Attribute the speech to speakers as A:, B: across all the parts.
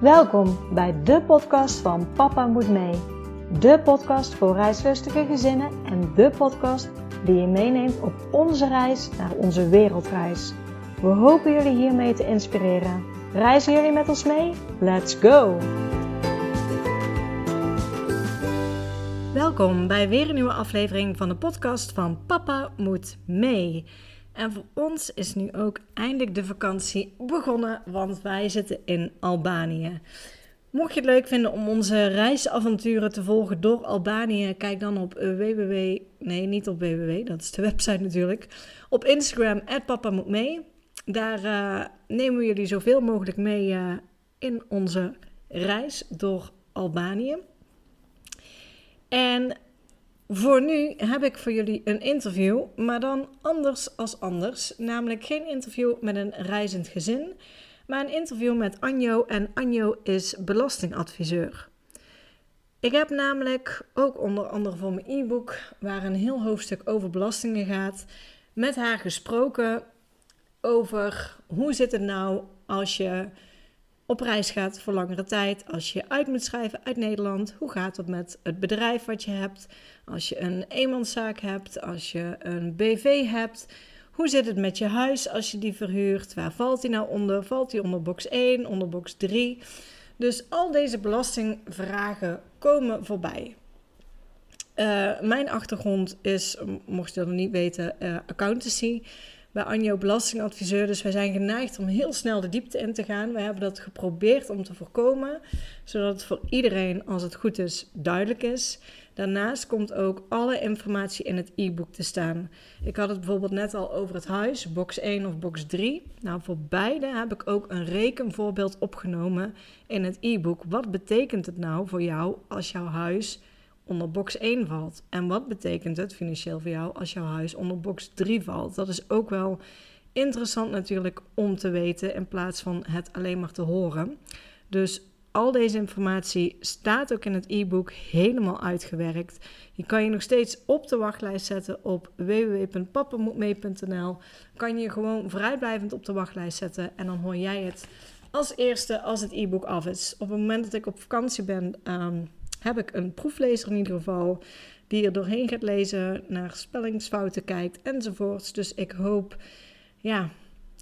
A: Welkom bij de podcast van Papa Moet Mee. De podcast voor reislustige gezinnen en de podcast die je meeneemt op onze reis naar onze wereldreis. We hopen jullie hiermee te inspireren. Reizen jullie met ons mee? Let's go! Welkom bij weer een nieuwe aflevering van de podcast van Papa Moet Mee. En voor ons is nu ook eindelijk de vakantie begonnen, want wij zitten in Albanië. Mocht je het leuk vinden om onze reisavonturen te volgen door Albanië, kijk dan op www. Nee, niet op www, dat is de website natuurlijk. Op Instagram, papa moet mee. Daar uh, nemen we jullie zoveel mogelijk mee uh, in onze reis door Albanië. En voor nu heb ik voor jullie een interview, maar dan anders als anders. Namelijk geen interview met een reizend gezin, maar een interview met Anjo. En Anjo is belastingadviseur. Ik heb namelijk ook onder andere voor mijn e-book, waar een heel hoofdstuk over belastingen gaat, met haar gesproken over hoe zit het nou als je op reis gaat voor langere tijd, als je uit moet schrijven uit Nederland, hoe gaat het met het bedrijf wat je hebt, als je een eenmanszaak hebt, als je een BV hebt, hoe zit het met je huis als je die verhuurt, waar valt die nou onder, valt die onder box 1, onder box 3, dus al deze belastingvragen komen voorbij. Uh, mijn achtergrond is, mocht je dat nog niet weten, uh, accountancy bij Anjo Belastingadviseur. Dus wij zijn geneigd om heel snel de diepte in te gaan. We hebben dat geprobeerd om te voorkomen, zodat het voor iedereen, als het goed is, duidelijk is. Daarnaast komt ook alle informatie in het e-book te staan. Ik had het bijvoorbeeld net al over het huis, box 1 of box 3. Nou, voor beide heb ik ook een rekenvoorbeeld opgenomen in het e-book. Wat betekent het nou voor jou als jouw huis onder box 1 valt. En wat betekent het financieel voor jou als jouw huis onder box 3 valt? Dat is ook wel interessant natuurlijk om te weten in plaats van het alleen maar te horen. Dus al deze informatie staat ook in het e-book helemaal uitgewerkt. Je kan je nog steeds op de wachtlijst zetten op www.pappamoetmee.nl. Kan je gewoon vrijblijvend op de wachtlijst zetten en dan hoor jij het als eerste als het e-book af is. Op het moment dat ik op vakantie ben, ehm, heb ik een proeflezer in ieder geval die er doorheen gaat lezen, naar spellingsfouten kijkt enzovoorts. Dus ik hoop, ja,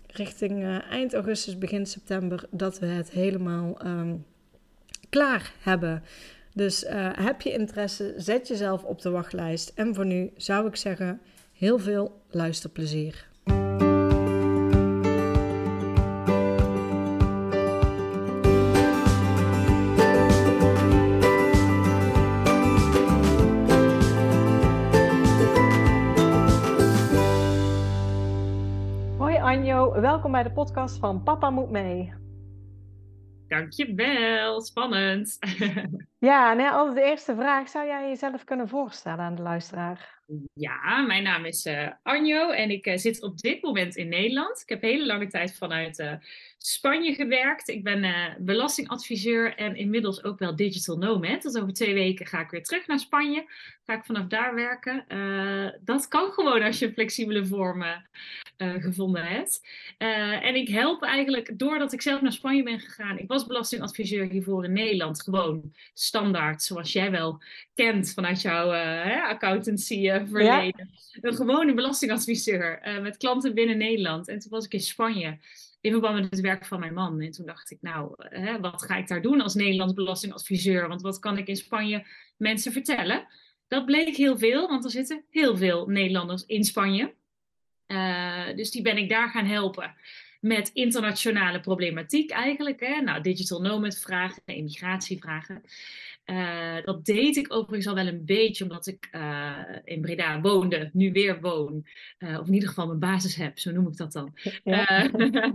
A: richting uh, eind augustus, begin september, dat we het helemaal um, klaar hebben. Dus uh, heb je interesse, zet jezelf op de wachtlijst. En voor nu zou ik zeggen, heel veel luisterplezier. Welkom bij de podcast van Papa Moet Mee.
B: Dankjewel, spannend.
A: ja, nou, altijd de eerste vraag. Zou jij jezelf kunnen voorstellen aan de luisteraar?
B: Ja, mijn naam is uh, Anjo en ik uh, zit op dit moment in Nederland. Ik heb hele lange tijd vanuit uh, Spanje gewerkt. Ik ben belastingadviseur en inmiddels ook wel digital nomad. Dus over twee weken ga ik weer terug naar Spanje. Ga ik vanaf daar werken. dat kan gewoon als je flexibele vorm gevonden hebt. en ik help eigenlijk, doordat ik zelf naar Spanje ben gegaan. Ik was belastingadviseur hiervoor in Nederland. Gewoon standaard, zoals jij wel kent vanuit jouw accountancy verleden. Een gewone belastingadviseur uh, met klanten binnen Nederland. En toen was ik in Spanje in verband met het werk van mijn man. En toen dacht ik, nou, hè, wat ga ik daar doen als Nederlands belastingadviseur? Want wat kan ik in Spanje mensen vertellen? Dat bleek heel veel, want er zitten heel veel Nederlanders in Spanje. Uh, dus die ben ik daar gaan helpen met internationale problematiek eigenlijk. Hè? Nou, digital nomad vragen, immigratievragen. Uh, dat deed ik overigens al wel een beetje, omdat ik uh, in Breda woonde, nu weer woon. Uh, of in ieder geval mijn basis heb, zo noem ik dat dan. Ja.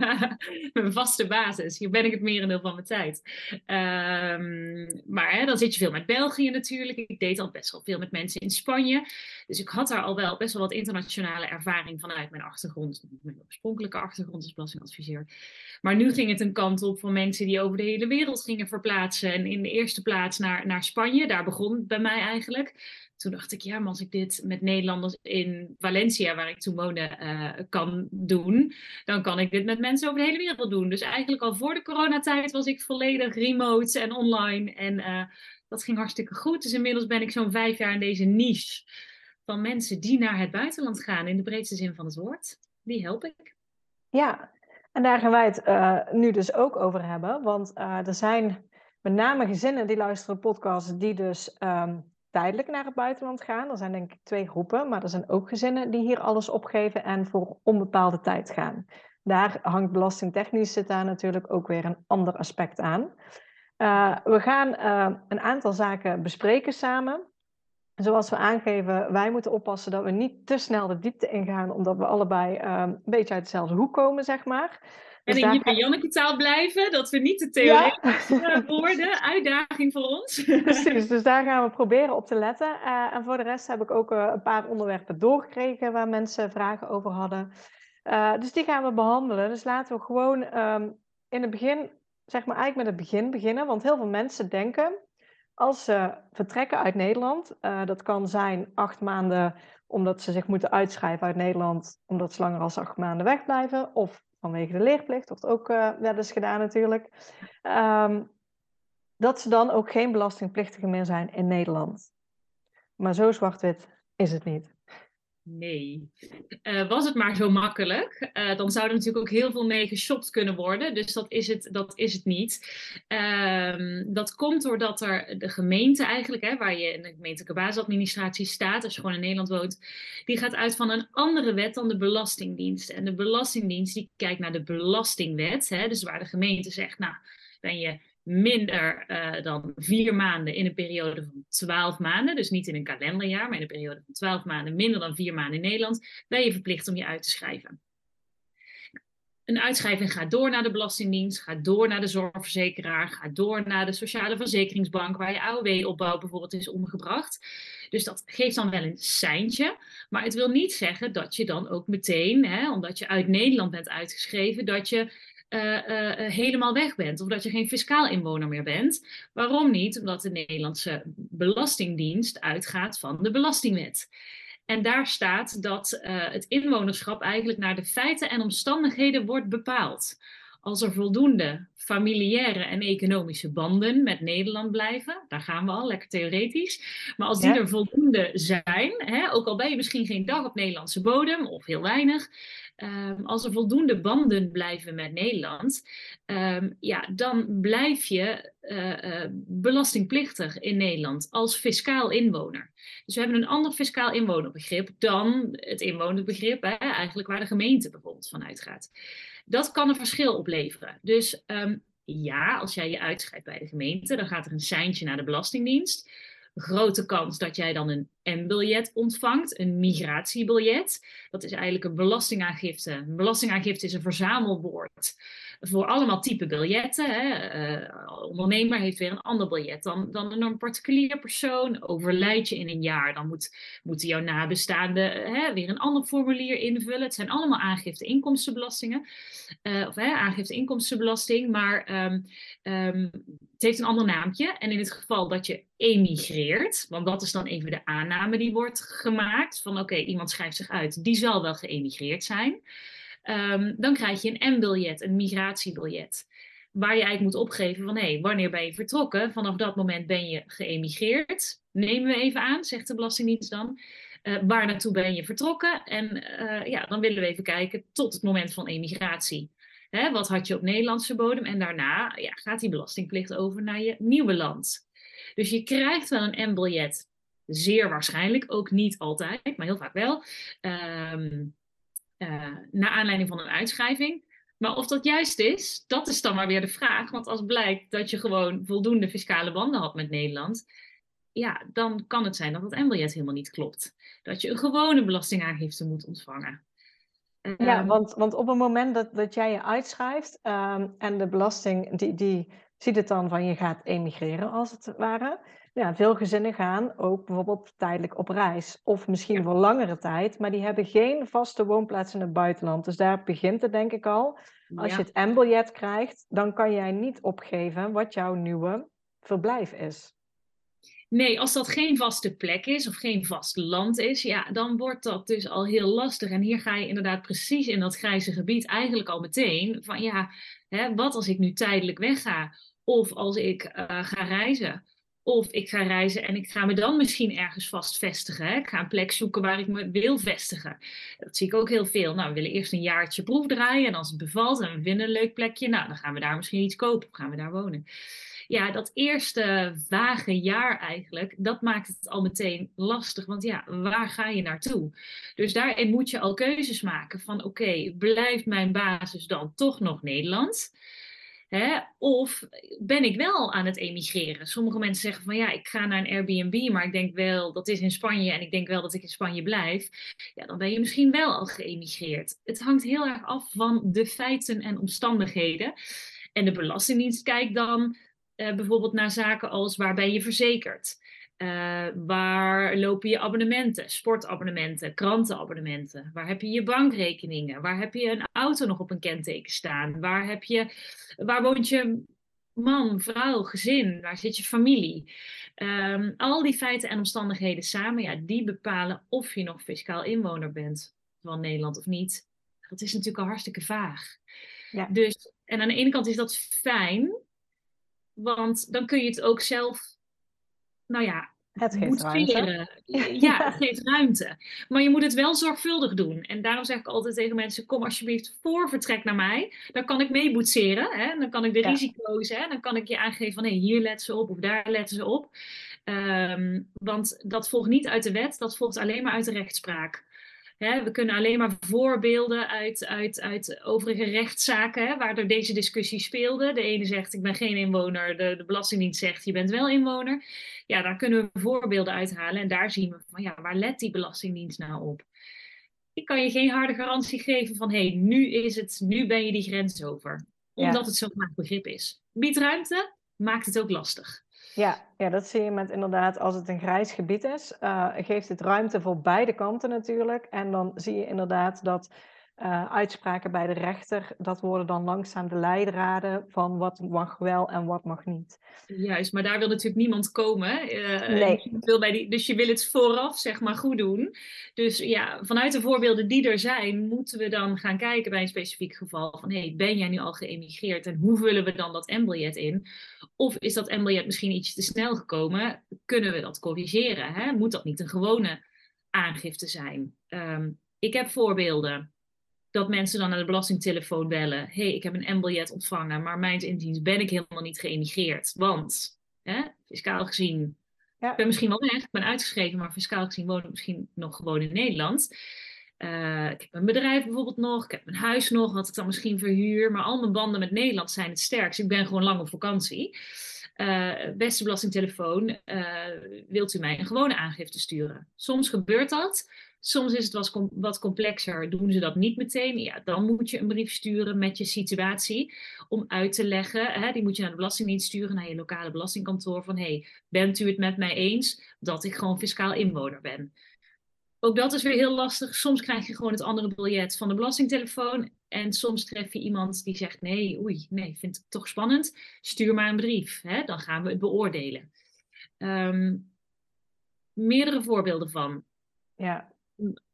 B: mijn vaste basis. Hier ben ik het merendeel van mijn tijd. Um, maar hè, dan zit je veel met België natuurlijk. Ik deed al best wel veel met mensen in Spanje. Dus ik had daar al wel best wel wat internationale ervaring vanuit mijn achtergrond. Mijn oorspronkelijke achtergrond als belastingadviseur. Maar nu ging het een kant op van mensen die over de hele wereld gingen verplaatsen. En in de eerste plaats naar naar, Spanje. Daar begon het bij mij eigenlijk. Toen dacht ik, ja, maar als ik dit met Nederlanders in Valencia, waar ik toen woonde, uh, kan doen, dan kan ik dit met mensen over de hele wereld doen. Dus eigenlijk al voor de coronatijd was ik volledig remote en online. En uh, dat ging hartstikke goed. Dus inmiddels ben ik zo'n vijf jaar in deze niche van mensen die naar het buitenland gaan, in de breedste zin van het woord. Die help ik.
A: Ja, en daar gaan wij het uh, nu dus ook over hebben. Want er zijn met name gezinnen die luisteren podcasts die dus um, tijdelijk naar het buitenland gaan. Er zijn denk ik twee groepen, maar er zijn ook gezinnen die hier alles opgeven en voor onbepaalde tijd gaan. Daar hangt belastingtechnisch zit daar natuurlijk ook weer een ander aspect aan. Uh, we gaan een aantal zaken bespreken samen zoals we aangeven, wij moeten oppassen dat we niet te snel de diepte ingaan, omdat we allebei um, een beetje uit dezelfde hoek komen, zeg maar.
B: Dus en in je Janneke taal blijven, dat we niet te theoretisch ja. worden. Uitdaging voor ons.
A: Precies, dus daar gaan we proberen op te letten. Uh, en voor de rest heb ik ook uh, een paar onderwerpen doorgekregen waar mensen vragen over hadden. Uh, dus die gaan we behandelen. Dus laten we gewoon um, in het begin, zeg maar eigenlijk met het begin beginnen. Want heel veel mensen denken, als ze vertrekken uit Nederland, dat kan zijn acht maanden omdat ze zich moeten uitschrijven uit Nederland, omdat ze langer dan acht maanden wegblijven, of vanwege de leerplicht, wordt ook uh, wel eens gedaan natuurlijk, um, dat ze dan ook geen belastingplichtige meer zijn in Nederland. Maar zo zwart-wit is het niet.
B: Nee. Uh, was het maar zo makkelijk, uh, dan zou er natuurlijk ook heel veel mee geshopt kunnen worden. Dus dat is het, dat is het niet. Uh, dat komt doordat er de gemeente eigenlijk, hè, waar je in de gemeentelijke basisadministratie staat, als je gewoon in Nederland woont, die gaat uit van een andere wet dan de Belastingdienst. En de Belastingdienst die kijkt naar de Belastingwet, hè, dus waar de gemeente zegt, nou, ben je minder uh, dan vier maanden in een periode van twaalf maanden. Dus niet in een kalenderjaar, maar in een periode van twaalf maanden, minder dan vier maanden in Nederland, ben je verplicht om je uit te schrijven. Een uitschrijving gaat door naar de Belastingdienst, gaat door naar de zorgverzekeraar, gaat door naar de Sociale Verzekeringsbank, waar je AOW-opbouw bijvoorbeeld is omgebracht. Dus dat geeft dan wel een seintje. Maar het wil niet zeggen dat je dan ook meteen, hè, omdat je uit Nederland bent uitgeschreven, dat je uh, uh, helemaal weg bent. Of dat je geen fiscaal inwoner meer bent. Waarom niet? Omdat de Nederlandse Belastingdienst uitgaat van de Belastingwet. En daar staat dat het inwonerschap eigenlijk naar de feiten en omstandigheden wordt bepaald. Als er voldoende familiaire en economische banden met Nederland blijven, daar gaan we al, lekker theoretisch. Maar als die ja. er voldoende zijn, hè, ook al ben je misschien geen dag op Nederlandse bodem of heel weinig, um, als er voldoende banden blijven met Nederland, um, ja, dan blijf je uh, uh, belastingplichtig in Nederland als fiscaal inwoner. Dus we hebben een ander fiscaal inwonerbegrip dan het inwonerbegrip, hè, eigenlijk waar de gemeente bijvoorbeeld van uitgaat. Dat kan een verschil opleveren. Dus um, ja, als jij je uitschrijft bij de gemeente, dan gaat er een seintje naar de Belastingdienst grote kans dat jij dan een M-biljet ontvangt, een migratiebiljet. Dat is eigenlijk een belastingaangifte. Een belastingaangifte is een verzamelwoord voor allemaal type biljetten. Hè. Uh, ondernemer heeft weer een ander biljet dan, dan een particulier persoon. Overlijd je in een jaar, dan moet, moeten jouw nabestaanden hè, weer een ander formulier invullen. Het zijn allemaal aangifte inkomstenbelastingen. Uh, of hè, aangifte inkomstenbelasting, maar um, um, het heeft een ander naamje. En in het geval dat je emigreert, want dat is dan even de aanname die wordt gemaakt. Van oké, iemand schrijft zich uit, die zal wel geëmigreerd zijn. Um, dan krijg je een M-biljet, een migratiebiljet. Waar je eigenlijk moet opgeven van hé, wanneer ben je vertrokken? Vanaf dat moment ben je geëmigreerd. Nemen we even aan, zegt de Belastingdienst dan. Uh, waar naartoe ben je vertrokken? En uh, ja, dan willen we even kijken tot het moment van emigratie. Hè, wat had je op Nederlandse bodem? En daarna ja, gaat die belastingplicht over naar je nieuwe land. Dus je krijgt wel een M-biljet. Zeer waarschijnlijk, ook niet altijd, maar heel vaak wel. Um, uh, naar aanleiding van een uitschrijving. Maar of dat juist is, dat is dan maar weer de vraag. Want als blijkt dat je gewoon voldoende fiscale banden had met Nederland, ja, dan kan het zijn dat het M-biljet helemaal niet klopt. Dat je een gewone belastingaangifte moet ontvangen.
A: Ja, um, want, want op het moment dat, dat jij je uitschrijft um, en de belasting, die, die ziet het dan van je gaat emigreren als het ware. Ja, veel gezinnen gaan ook bijvoorbeeld tijdelijk op reis. Of misschien ja. voor langere tijd, maar die hebben geen vaste woonplaats in het buitenland. Dus daar begint het denk ik al. Als ja. je het M-biljet krijgt, dan kan jij niet opgeven wat jouw nieuwe verblijf is.
B: Nee, als dat geen vaste plek is of geen vast land is, ja, dan wordt dat dus al heel lastig. En hier ga je inderdaad precies in dat grijze gebied eigenlijk al meteen van ja, hè, wat als ik nu tijdelijk wegga? Of als ik uh, ga reizen? Of ik ga reizen en ik ga me dan misschien ergens vast vestigen. Hè? Ik ga een plek zoeken waar ik me wil vestigen. Dat zie ik ook heel veel. Nou, we willen eerst een jaartje proef draaien. En als het bevalt en we vinden een leuk plekje, nou, dan gaan we daar misschien iets kopen of gaan we daar wonen. Ja, dat eerste vage jaar eigenlijk, dat maakt het al meteen lastig. Want ja, waar ga je naartoe? Dus daarin moet je al keuzes maken van oké, blijft mijn basis dan toch nog Nederland? Hè? Of ben ik wel aan het emigreren? Sommige mensen zeggen van ja, ik ga naar een Airbnb, maar ik denk wel dat is in Spanje en ik denk wel dat ik in Spanje blijf. Ja, dan ben je misschien wel al geëmigreerd. Het hangt heel erg af van de feiten en omstandigheden. En de Belastingdienst kijkt dan uh, bijvoorbeeld naar zaken als waar ben je verzekerd? Uh, waar lopen je abonnementen, sportabonnementen, krantenabonnementen? Waar heb je je bankrekeningen? Waar heb je een auto nog op een kenteken staan? Waar, heb je, waar woont je man, vrouw, gezin? Waar zit je familie? Um, al die feiten en omstandigheden samen, ja, die bepalen of je nog fiscaal inwoner bent van Nederland of niet. Dat is natuurlijk al hartstikke vaag. Ja. Dus, en aan de ene kant is dat fijn, want dan kun je het ook zelf nou ja,
A: het geeft ruimte.
B: Ja, het geeft ruimte. Maar je moet het wel zorgvuldig doen. En daarom zeg ik altijd tegen mensen: kom alsjeblieft voor vertrek naar mij. Dan kan ik meeboetseren. Hè? Dan kan ik de risico's, hè? dan kan ik je aangeven van hey, hier letten ze op of daar letten ze op. Um, want dat volgt niet uit de wet, dat volgt alleen maar uit de rechtspraak. Hè, we kunnen alleen maar voorbeelden uit, uit, uit overige rechtszaken hè, waar er deze discussie speelde. De ene zegt ik ben geen inwoner, de, de Belastingdienst zegt je bent wel inwoner. Ja, daar kunnen we voorbeelden uithalen en daar zien we van ja, waar let die Belastingdienst nou op? Ik kan je geen harde garantie geven van hé, hey, nu is het, nu ben je die grens over. Omdat het zo'n begrip is. Biedt ruimte, maakt het ook lastig.
A: Ja, ja, dat zie je met inderdaad, als het een grijs gebied is, uh, geeft het ruimte voor beide kanten natuurlijk. En dan zie je inderdaad dat uh, uitspraken bij de rechter, dat worden dan langzaam de leidraden van wat mag wel en wat mag niet.
B: Juist, maar daar wil natuurlijk niemand komen. Uh, nee. Wil bij die, dus je wil het vooraf zeg maar goed doen. Dus ja, vanuit de voorbeelden die er zijn, moeten we dan gaan kijken bij een specifiek geval van hey, ben jij nu al geëmigreerd en hoe vullen we dan dat embiljet in? Of is dat embiljet misschien iets te snel gekomen? Kunnen we dat corrigeren? Hè? Moet dat niet een gewone aangifte zijn? Um, ik heb voorbeelden dat mensen dan naar de belastingtelefoon bellen. Hé, hey, ik heb een embiljet ontvangen, maar mijns inziens ben ik helemaal niet geëmigreerd. Want, hè, fiscaal gezien, ja. ik ben misschien wel weg, ik ben uitgeschreven, maar fiscaal gezien woon ik misschien nog gewoon in Nederland. Uh, ik heb een bedrijf bijvoorbeeld nog, ik heb mijn huis nog, wat ik dan misschien verhuur. Maar al mijn banden met Nederland zijn het sterkst. Ik ben gewoon lang op vakantie. Uh, beste belastingtelefoon, uh, wilt u mij een gewone aangifte sturen? Soms gebeurt dat. Soms is het wat complexer, doen ze dat niet meteen. Ja, dan moet je een brief sturen met je situatie om uit te leggen. Hè, die moet je naar de Belastingdienst sturen, naar je lokale belastingkantoor. Van hey, bent u het met mij eens dat ik gewoon fiscaal inwoner ben? Ook dat is weer heel lastig. Soms krijg je gewoon het andere biljet van de belastingtelefoon. En soms tref je iemand die zegt: Nee, oei, nee, vind ik toch spannend. Stuur maar een brief. Hè, dan gaan we het beoordelen. Um, meerdere voorbeelden van. Ja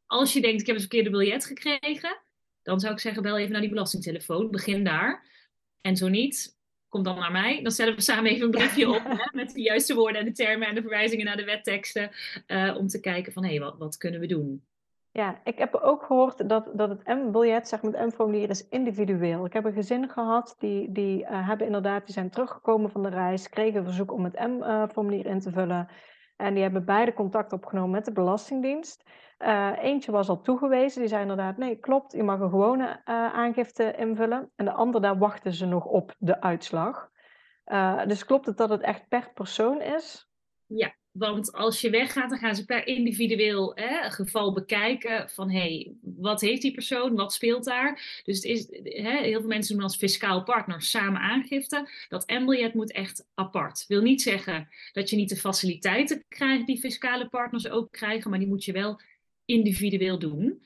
B: als je denkt, ik heb een verkeerde biljet gekregen, dan zou ik zeggen, bel even naar die belastingtelefoon. Begin daar. En zo niet, kom dan naar mij. Dan stellen we samen even een briefje op hè, met de juiste woorden en de termen en de verwijzingen naar de wetteksten. Uh, om te kijken van, hé, hey, wat, wat kunnen we doen?
A: Ja, ik heb ook gehoord dat, dat het M-biljet, zeg maar het M-formulier, is individueel. Ik heb een gezin gehad, die, die uh, hebben inderdaad, die zijn teruggekomen van de reis, kregen een verzoek om het M-formulier in te vullen. En die hebben beide contact opgenomen met de Belastingdienst. Uh, eentje was al toegewezen, die zei inderdaad, nee, klopt, je mag een gewone uh, aangifte invullen. En de andere, daar wachten ze nog op de uitslag. Uh, dus klopt het dat het echt per persoon is?
B: Ja, want als je weggaat, dan gaan ze per individueel hè, geval bekijken van hé, hey, wat heeft die persoon, wat speelt daar? Dus het is, hè, heel veel mensen doen als fiscaal partner samen aangifte. Dat embiljet moet echt apart. Wil niet zeggen dat je niet de faciliteiten krijgt die fiscale partners ook krijgen, maar die moet je wel individueel doen.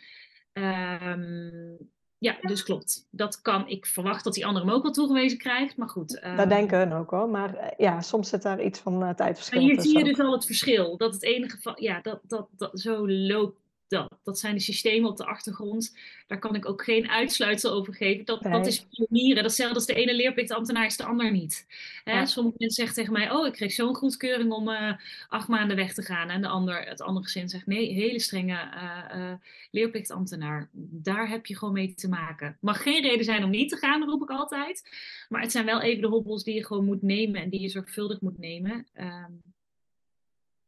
B: Um, Ja, dus klopt. Dat kan. Ik verwacht dat die andere hem ook wel toegewezen krijgt, maar goed.
A: Uh... Dat denken we ook hoor. Maar uh, ja, soms zit daar iets van uh, tijdverschil
B: tussen. Hier zie je dus al het verschil. Dat het enige van, ja, dat, dat, dat zo loopt dat. Dat zijn de systemen op de achtergrond. Daar kan ik ook geen uitsluitsel over geven. Dat, dat is pionieren. Datzelfde als de ene leerplichtambtenaar is de ander niet. Hè? Sommige mensen zeggen tegen mij, oh, ik kreeg zo'n goedkeuring om uh, acht maanden weg te gaan. En de ander, het andere gezin zegt, nee, hele strenge uh, uh, leerplichtambtenaar. Daar heb je gewoon mee te maken. Mag geen reden zijn om niet te gaan, roep ik altijd. Maar het zijn wel even de hobbels die je gewoon moet nemen en die je zorgvuldig moet nemen. Ehm,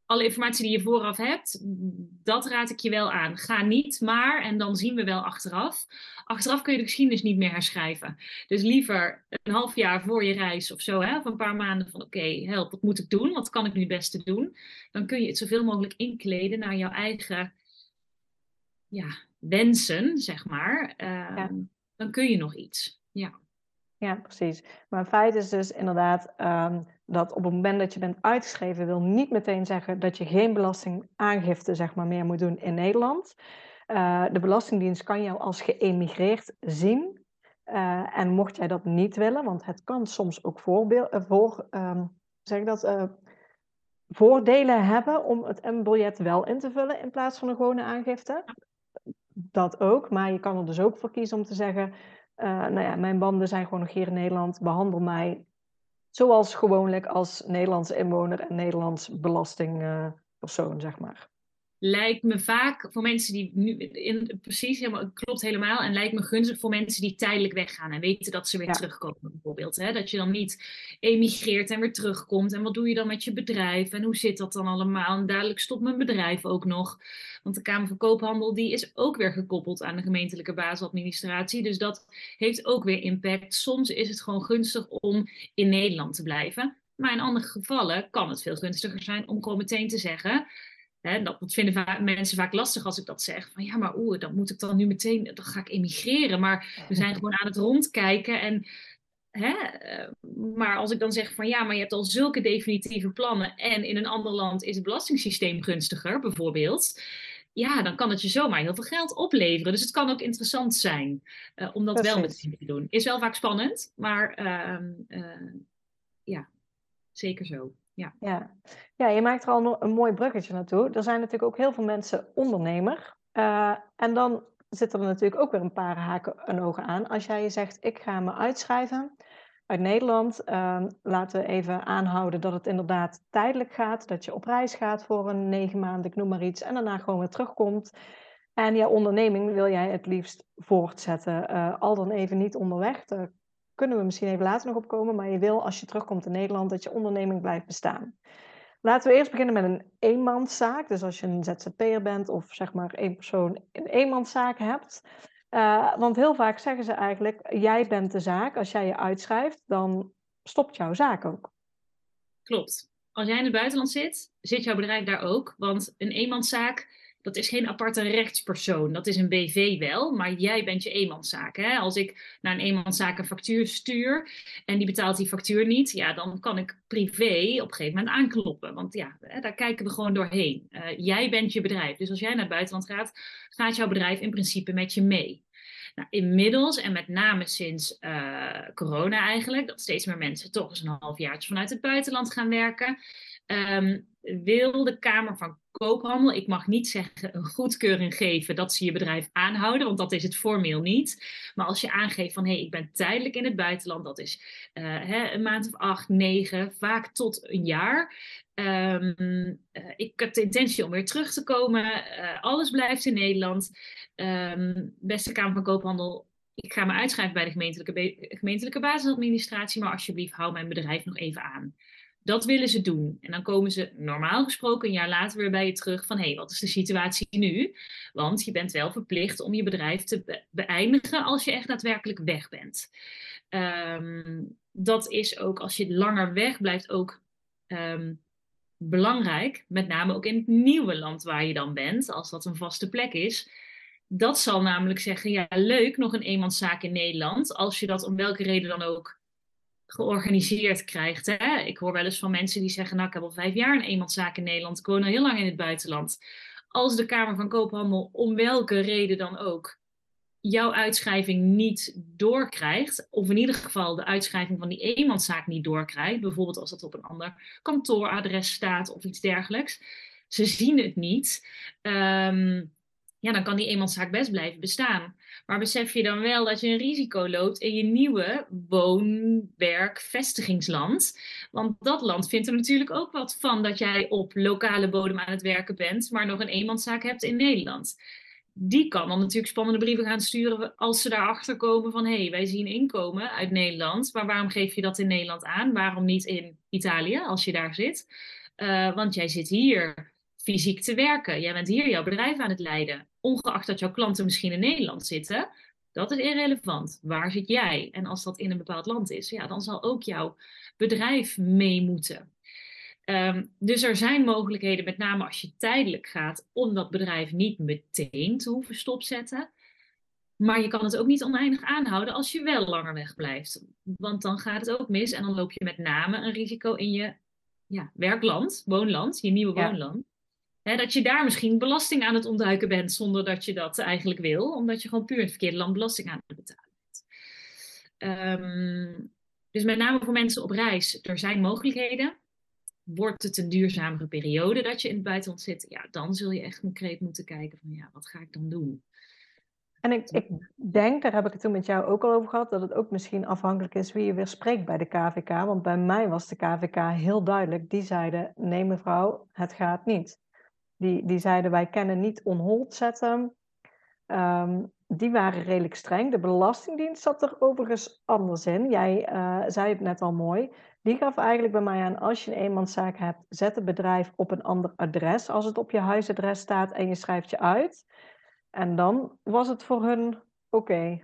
B: alle informatie die je vooraf hebt, dat raad ik je wel aan. Ga niet, maar, en dan zien we wel achteraf. Achteraf kun je de geschiedenis niet meer herschrijven. Dus liever een half jaar voor je reis of zo, hè, of een paar maanden van oké, help, wat moet ik doen? Wat kan ik nu het beste doen? Dan kun je het zoveel mogelijk inkleden naar jouw eigen ja, wensen, zeg maar. Ehm, dan kun je nog iets. Ja.
A: Ja, precies. Maar het feit is dus inderdaad ehm, dat op het moment dat je bent uitgeschreven, wil niet meteen zeggen dat je geen belastingaangifte zeg maar, meer moet doen in Nederland. Uh, de Belastingdienst kan jou als geëmigreerd zien. Uh, en mocht jij dat niet willen, want het kan soms ook voorbeeld, uh, voor, um, zeg dat, voordelen hebben om het M-biljet wel in te vullen in plaats van een gewone aangifte. Dat ook, maar je kan er dus ook voor kiezen om te zeggen, nou ja, mijn banden zijn gewoon nog hier in Nederland, behandel mij zoals gewoonlijk als Nederlandse inwoner en Nederlands belastingpersoon, zeg maar.
B: Lijkt me vaak voor mensen die nu in, precies helemaal, klopt helemaal. En lijkt me gunstig voor mensen die tijdelijk weggaan en weten dat ze weer terugkomen, bijvoorbeeld. Hè? Dat je dan niet emigreert en weer terugkomt. En wat doe je dan met je bedrijf? En hoe zit dat dan allemaal? En dadelijk stopt mijn bedrijf ook nog. Want de Kamer van Koophandel die is ook weer gekoppeld aan de gemeentelijke basisadministratie. Dus dat heeft ook weer impact. Soms is het gewoon gunstig om in Nederland te blijven. Maar in andere gevallen kan het veel gunstiger zijn om gewoon meteen te zeggen. Hè, dat, vinden mensen vaak lastig als ik dat zeg. Van ja, maar oeh, dan moet ik dan nu meteen, dan ga ik emigreren. Maar we zijn gewoon aan het rondkijken. En, hè, eh, maar als ik dan zeg van ja, maar je hebt al zulke definitieve plannen. En in een ander land is het belastingssysteem gunstiger, bijvoorbeeld ja, dan kan het je zomaar heel veel geld opleveren. Dus het kan ook interessant zijn uh, om dat wel meteen te doen. Is wel vaak spannend, maar uh, uh, ja, zeker zo. Ja.
A: Ja. ja, je maakt er al een mooi bruggetje naartoe. Er zijn natuurlijk ook heel veel mensen ondernemer. Uh, en dan zitten er natuurlijk ook weer een paar haken en ogen aan. Als jij je zegt, ik ga me uitschrijven uit Nederland. Uh, laten we even aanhouden dat het inderdaad tijdelijk gaat. Dat je op reis gaat voor een negen maanden, ik noem maar iets. En daarna gewoon weer terugkomt. En jouw onderneming wil jij het liefst voortzetten. Uh, al dan even niet onderweg. Kunnen we misschien even later nog op komen. Maar je wil als je terugkomt in Nederland dat je onderneming blijft bestaan. Laten we eerst beginnen met een eenmanszaak. Dus als je een ZZP'er bent of zeg maar één persoon een eenmanszaak hebt. Uh, want heel vaak zeggen ze eigenlijk, jij bent de zaak. Als jij je uitschrijft, dan stopt jouw zaak ook.
B: Klopt. Als jij in het buitenland zit, zit jouw bedrijf daar ook. Want een eenmanszaak dat is geen aparte rechtspersoon. Dat is een BV wel, maar jij bent je eenmanszaak. Hè? Als ik naar een eenmanszaak een factuur stuur en die betaalt die factuur niet, ja, dan kan ik privé op een gegeven moment aankloppen. Want ja, daar kijken we gewoon doorheen. Uh, jij bent je bedrijf. Dus als jij naar het buitenland gaat, gaat jouw bedrijf in principe met je mee. Nou, inmiddels, en met name sinds uh, corona eigenlijk, dat steeds meer mensen toch eens een halfjaartje vanuit het buitenland gaan werken, um, wil de Kamer van Koophandel, ik mag niet zeggen een goedkeuring geven dat ze je bedrijf aanhouden, want dat is het formeel niet. Maar als je aangeeft van hé, hey, ik ben tijdelijk in het buitenland, dat is uh, hè, een maand of acht, negen, vaak tot een jaar. Um, uh, ik heb de intentie om weer terug te komen. Uh, alles blijft in Nederland. Um, beste Kamer van Koophandel, ik ga me uitschrijven bij de gemeentelijke, gemeentelijke basisadministratie, maar alsjeblieft hou mijn bedrijf nog even aan. Dat willen ze doen. En dan komen ze normaal gesproken een jaar later weer bij je terug van hé, hey, wat is de situatie nu? Want je bent wel verplicht om je bedrijf te beëindigen als je echt daadwerkelijk weg bent. Um, dat is ook als je langer weg blijft ook um, belangrijk, met name ook in het nieuwe land waar je dan bent, als dat een vaste plek is. Dat zal namelijk zeggen, ja leuk, nog een eenmanszaak in Nederland, als je dat om welke reden dan ook georganiseerd krijgt. Hè? Ik hoor wel eens van mensen die zeggen, nou ik heb al vijf jaar een eenmanszaak in Nederland, ik woon al heel lang in het buitenland. Als de Kamer van Koophandel om welke reden dan ook jouw uitschrijving niet doorkrijgt, of in ieder geval de uitschrijving van die eenmanszaak niet doorkrijgt, bijvoorbeeld als dat op een ander kantooradres staat of iets dergelijks, ze zien het niet, um, ja, dan kan die eenmanszaak best blijven bestaan. Maar besef je dan wel dat je een risico loopt in je nieuwe woon, werk, vestigingsland? Want dat land vindt er natuurlijk ook wat van dat jij op lokale bodem aan het werken bent, maar nog een eenmanszaak hebt in Nederland. Die kan dan natuurlijk spannende brieven gaan sturen als ze daarachter komen van hé, hey, wij zien inkomen uit Nederland, maar waarom geef je dat in Nederland aan? Waarom niet in Italië als je daar zit? Uh, want jij zit hier fysiek te werken. Jij bent hier jouw bedrijf aan het leiden. Ongeacht dat jouw klanten misschien in Nederland zitten, dat is irrelevant. Waar zit jij? En als dat in een bepaald land is, ja, dan zal ook jouw bedrijf mee moeten. Um, dus er zijn mogelijkheden, met name als je tijdelijk gaat, om dat bedrijf niet meteen te hoeven stopzetten. Maar je kan het ook niet oneindig aanhouden als je wel langer wegblijft. Want dan gaat het ook mis en dan loop je met name een risico in je ja, werkland, woonland, je nieuwe woonland dat je daar misschien belasting aan het ontduiken bent zonder dat je dat eigenlijk wil, omdat je gewoon puur in het verkeerde land belasting aan het betalen bent. Ehm, dus met name voor mensen op reis, er zijn mogelijkheden. Wordt het een duurzamere periode dat je in het buitenland zit, ja, dan zul je echt concreet moeten kijken van ja, wat ga ik dan doen?
A: En ik, ik denk, daar heb ik het toen met jou ook al over gehad, dat het ook misschien afhankelijk is wie je weer spreekt bij de KVK. Want bij mij was de KVK heel duidelijk. Die zeiden, nee mevrouw, het gaat niet. Die, die zeiden wij kennen niet on hold zetten. Um, die waren redelijk streng. De Belastingdienst zat er overigens anders in. Jij uh, zei het net al mooi. Die gaf eigenlijk bij mij aan, als je een eenmanszaak hebt, zet het bedrijf op een ander adres als het op je huisadres staat en je schrijft je uit. En dan was het voor hun oké.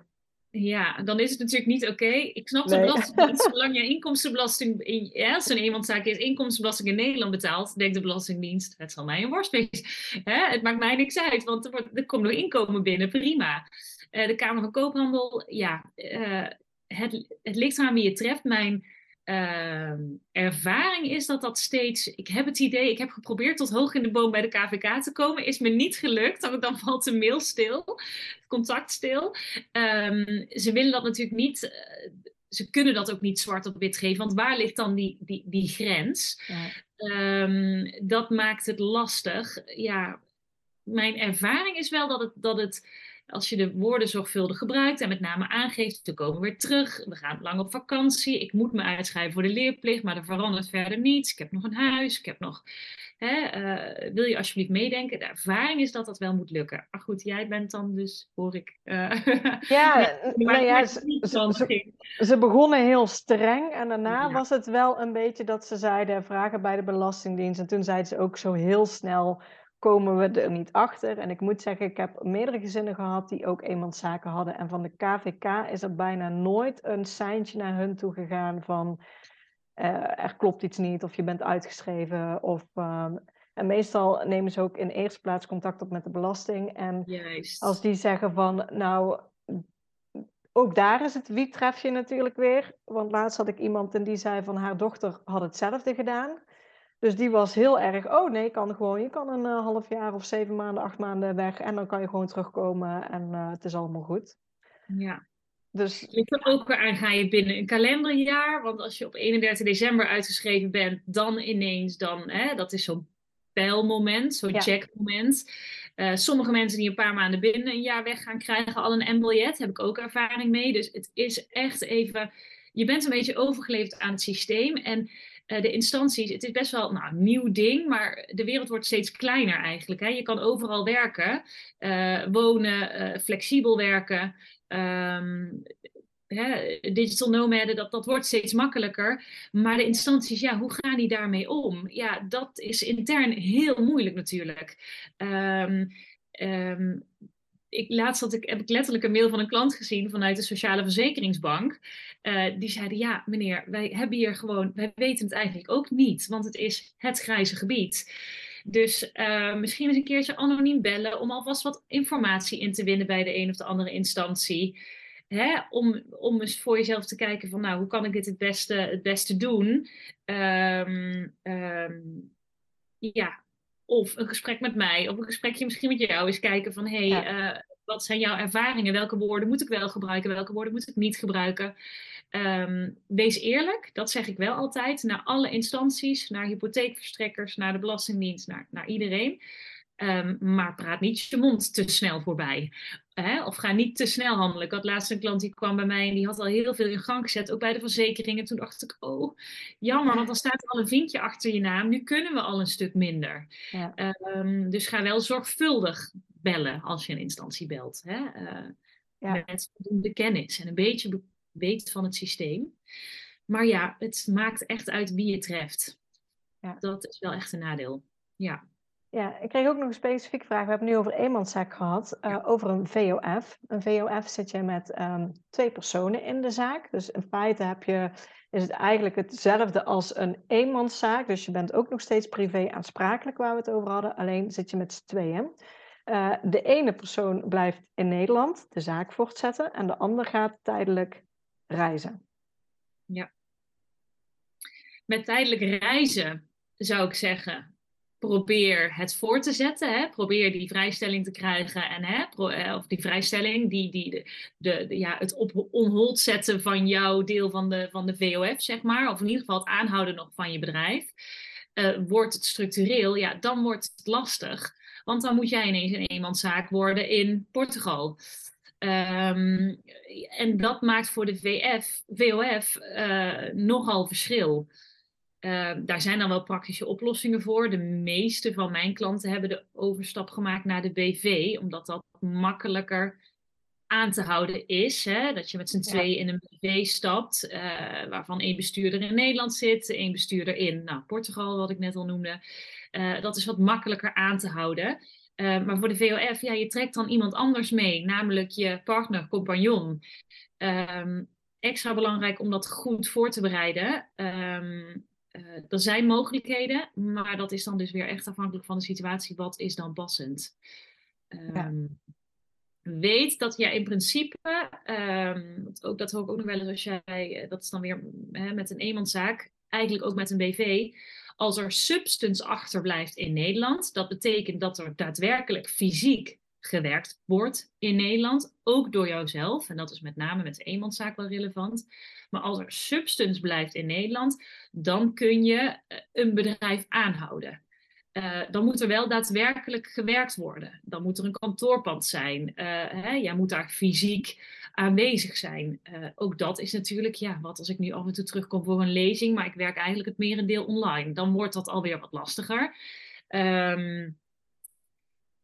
B: Ja, dan is het natuurlijk niet oké. Ik snap de belasting Zolang je inkomstenbelasting, in, ja, als een eenmanszaak is, inkomstenbelasting in Nederland betaalt, denkt de Belastingdienst, het zal mij een worst Hè? Het maakt mij niks uit, want er, wordt, er komt nog inkomen binnen, prima. Uh, de Kamer van Koophandel, ja, uh, het, het ligt aan wie je treft. Mijn uh, ervaring is dat dat steeds. Ik heb het idee, ik heb geprobeerd tot hoog in de boom bij de KVK te komen, is me niet gelukt. Dan valt de mail stil, het contact stil. Um, ze willen dat natuurlijk niet. Uh, ze kunnen dat ook niet zwart op wit geven, want waar ligt dan die, die, die grens? Ja. Um, dat maakt het lastig. Ja, mijn ervaring is wel dat het, dat het als je de woorden zorgvuldig gebruikt en met name aangeeft, we komen weer terug, we gaan lang op vakantie, ik moet me uitschrijven voor de leerplicht, maar er verandert verder niets, ik heb nog een huis, ik heb nog, hè, uh, wil je alsjeblieft meedenken? De ervaring is dat dat wel moet lukken. Maar goed, jij bent dan dus, hoor ik. Uh,
A: ja, nou ja ze, ze, ze, begonnen heel streng en daarna ja. was het wel een beetje dat ze zeiden, vragen bij de Belastingdienst en toen zeiden ze ook zo heel snel komen we er niet achter. En ik moet zeggen, ik heb meerdere gezinnen gehad die ook eenmanszaken hadden. En van de KVK is er bijna nooit een seintje naar hun toe gegaan van uh, er klopt iets niet of je bent uitgeschreven. Of, uh, en meestal nemen ze ook in eerste plaats contact op met de belasting. En
B: Juist.
A: als die zeggen van nou, ook daar is het wie tref je natuurlijk weer. Want laatst had ik iemand en die zei van haar dochter had hetzelfde gedaan. Dus die was heel erg, oh nee, kan gewoon, je kan een uh, half jaar of zeven maanden, acht maanden weg en dan kan je gewoon terugkomen en uh, het is allemaal goed.
B: Ja. Dus, Ligt er ook aan, ga je binnen een kalenderjaar? Want als je op 31 december uitgeschreven bent, dan ineens, dan, hè, dat is zo'n pijlmoment, zo'n ja. checkmoment. Uh, sommige mensen die een paar maanden binnen een jaar weg gaan, krijgen al een M-biljet. Heb ik ook ervaring mee. Dus het is echt even, je bent een beetje overgeleverd aan het systeem. En de instanties, het is best wel nou, een nieuw ding, maar de wereld wordt steeds kleiner eigenlijk. Hè? Je kan overal werken, uh, wonen, uh, flexibel werken. Um, hè, digital nomaden, dat, dat wordt steeds makkelijker. Maar de instanties, ja, hoe gaan die daarmee om? Ja, dat is intern heel moeilijk natuurlijk. Um, ik, laatst had ik, heb ik letterlijk een mail van een klant gezien vanuit de Sociale Verzekeringsbank. Uh, die zeiden, ja meneer, wij hebben hier gewoon, wij weten het eigenlijk ook niet, want het is het grijze gebied. Dus uh, misschien eens een keertje anoniem bellen om alvast wat informatie in te winnen bij de een of de andere instantie. Hè, om, om eens voor jezelf te kijken van, nou, hoe kan ik dit het beste, het beste doen? Um, um, ja, of een gesprek met mij, of een gesprekje misschien met jou, eens kijken van hé, hey, ja. uh, wat zijn jouw ervaringen? Welke woorden moet ik wel gebruiken? Welke woorden moet ik niet gebruiken? Ehm, wees eerlijk, dat zeg ik wel altijd, naar alle instanties, naar hypotheekverstrekkers, naar de Belastingdienst, naar, naar iedereen. Ehm, maar praat niet je mond te snel voorbij. Hè? Of ga niet te snel handelen. Ik had laatst een klant die kwam bij mij en die had al heel veel in gang gezet, ook bij de verzekeringen. Toen dacht ik, oh, jammer, want dan staat al een vinkje achter je naam. Nu kunnen we al een stuk minder. Ja. Ehm, dus ga wel zorgvuldig bellen als je een instantie belt. Hè? Uh, ja. Met voldoende kennis en een beetje weet van het systeem. Maar ja, het maakt echt uit wie je treft. Ja. Dat is wel echt een nadeel. Ja.
A: Ja, ik kreeg ook nog een specifieke vraag. We hebben nu over eenmanszaak gehad, uh, over een VOF. Een VOF zit je met um, twee personen in de zaak. Dus in feite heb je, is het eigenlijk hetzelfde als een eenmanszaak. Dus je bent ook nog steeds privé aansprakelijk, waar we het over hadden. Alleen zit je met z'n tweeën. Uh, de ene persoon blijft in Nederland de zaak voortzetten en de ander gaat tijdelijk reizen.
B: Ja. Met tijdelijk reizen zou ik zeggen, probeer het voor te zetten. Hè? Probeer die vrijstelling te krijgen. En, hè, eh, of die vrijstelling, die, die, de, de, ja, het op onhold zetten van jouw deel van de, van de VOF, zeg maar. Of in ieder geval het aanhouden nog van je bedrijf. Uh, wordt het structureel, ja, dan wordt het lastig. Want dan moet jij ineens een eenmanszaak worden in Portugal. Um, en dat maakt voor de VF, VOF eh, nogal verschil. Uh, daar zijn dan wel praktische oplossingen voor. De meeste van mijn klanten hebben de overstap gemaakt naar de BV, omdat dat makkelijker aan te houden is. Hè? Dat je met z'n tweeën in een BV stapt, uh, waarvan één bestuurder in Nederland zit, één bestuurder in nou, Portugal, wat ik net al noemde. Uh, dat is wat makkelijker aan te houden. Uh, maar voor de VOF, ja, je trekt dan iemand anders mee, namelijk je partner, compagnon. Um, extra belangrijk om dat goed voor te bereiden. Um, uh, er zijn mogelijkheden, maar dat is dan dus weer echt afhankelijk van de situatie. Wat is dan passend? Um, ja. Weet dat je in principe, ook, dat hoor ik ook nog wel eens als jij, eh, dat is dan weer hè, met een eenmanszaak, eigenlijk ook met een BV, als er substance achterblijft in Nederland, dat betekent dat er daadwerkelijk fysiek gewerkt wordt in Nederland, ook door jouzelf. En dat is met name met de eenmanszaak wel relevant. Maar als er substance blijft in Nederland, dan kun je eh, een bedrijf aanhouden. Uh, dan moet er wel daadwerkelijk gewerkt worden. Dan moet er een kantoorpand zijn. Uh, hè, jij moet daar fysiek aanwezig zijn. Ook dat is natuurlijk, ja, wat als ik nu af en toe terugkom voor een lezing, maar ik werk eigenlijk het merendeel online. Dan wordt dat alweer wat lastiger. Um,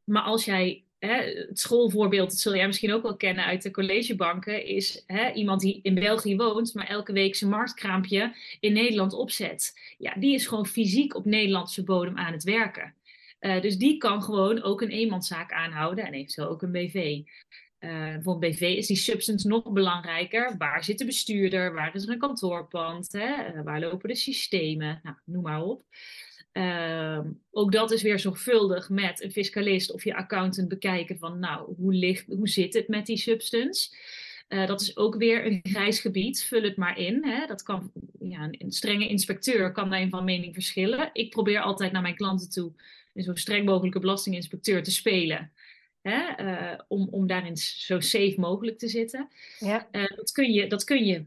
B: maar als jij het schoolvoorbeeld, dat zul jij misschien ook wel kennen uit de collegebanken, is hè, iemand die in België woont, maar elke week zijn marktkraampje in Nederland opzet. Ja, die is gewoon fysiek op Nederlandse bodem aan het werken. Uh, dus die kan gewoon ook een eenmanszaak aanhouden en eventueel ook een BV. Uh, voor een BV is die substance nog belangrijker. Waar zit de bestuurder? Waar is er een kantoorpand? Hè? Uh, waar lopen de systemen? Nou, noem maar op. Uh, ook dat is weer zorgvuldig met een fiscalist of je accountant bekijken van, nou, hoe, ligt, hoe zit het met die substance? Uh, dat is ook weer een grijs gebied. Vul het maar in. Hè. Dat kan, ja, een strenge inspecteur kan daarin van mening verschillen. Ik probeer altijd naar mijn klanten toe een zo streng mogelijke belastinginspecteur te spelen. Hè, uh, om, om daarin zo safe mogelijk te zitten. Ja. Uh, dat, kun je, dat kun je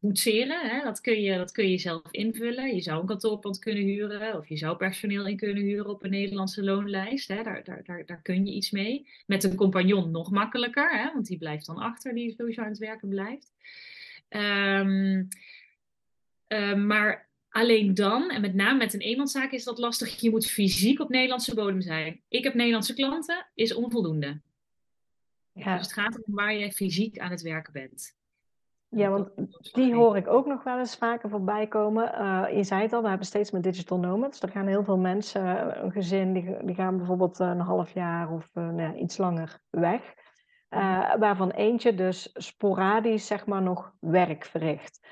B: boetseren. Hè? Dat, kun je, dat kun je zelf invullen. Je zou een kantoorpand kunnen huren of je zou personeel in kunnen huren op een Nederlandse loonlijst. Hè? Daar, daar, daar, daar kun je iets mee. Met een compagnon nog makkelijker, hè? want die blijft dan achter, die sowieso aan het werken blijft. Um, uh, maar alleen dan, en met name met een eenmanszaak is dat lastig, je moet fysiek op Nederlandse bodem zijn. Ik heb Nederlandse klanten, is onvoldoende. Ja. Dus het gaat om waar je fysiek aan het werken bent.
A: Ja, want die hoor ik ook nog wel eens vaker voorbij komen. Uh, je zei het al, we hebben steeds meer digital nomads. Er gaan heel veel mensen, eh, een gezin, die, die gaan bijvoorbeeld een half jaar of uh, nou, iets langer weg. Uh, waarvan eentje dus sporadisch, zeg maar, nog werk verricht.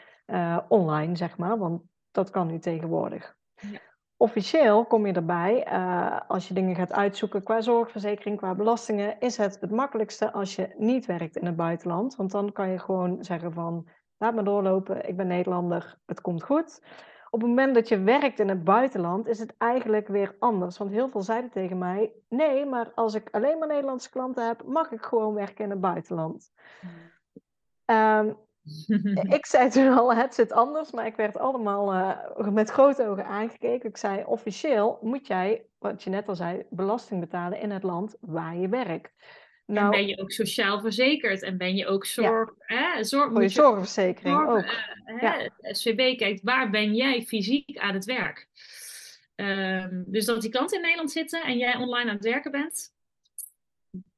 A: online, zeg maar, want dat kan nu tegenwoordig. Ja officieel kom je erbij, uh, als je dingen gaat uitzoeken qua zorgverzekering, qua belastingen, is het het makkelijkste als je niet werkt in het buitenland. Want dan kan je gewoon zeggen van, laat me doorlopen, ik ben Nederlander, het komt goed. op het moment dat je werkt in het buitenland, is het eigenlijk weer anders. Want heel veel zeiden tegen mij: nee, maar als ik alleen maar Nederlandse klanten heb, mag ik gewoon werken in het buitenland. Um, ik zei toen al, het zit anders, maar ik werd allemaal uh, met grote ogen aangekeken. Ik zei, officieel moet jij, wat je net al zei, belasting betalen in het land waar je werkt.
B: Nou, en ben je ook sociaal verzekerd en ben je ook zorg... Ja. Hè, zorg
A: Voor je, zorgverzekering zorg, ook.
B: Uh, ja. SVB kijkt, waar ben jij fysiek aan het werk? Um, dus dat die klanten in Nederland zitten en jij online aan het werken bent,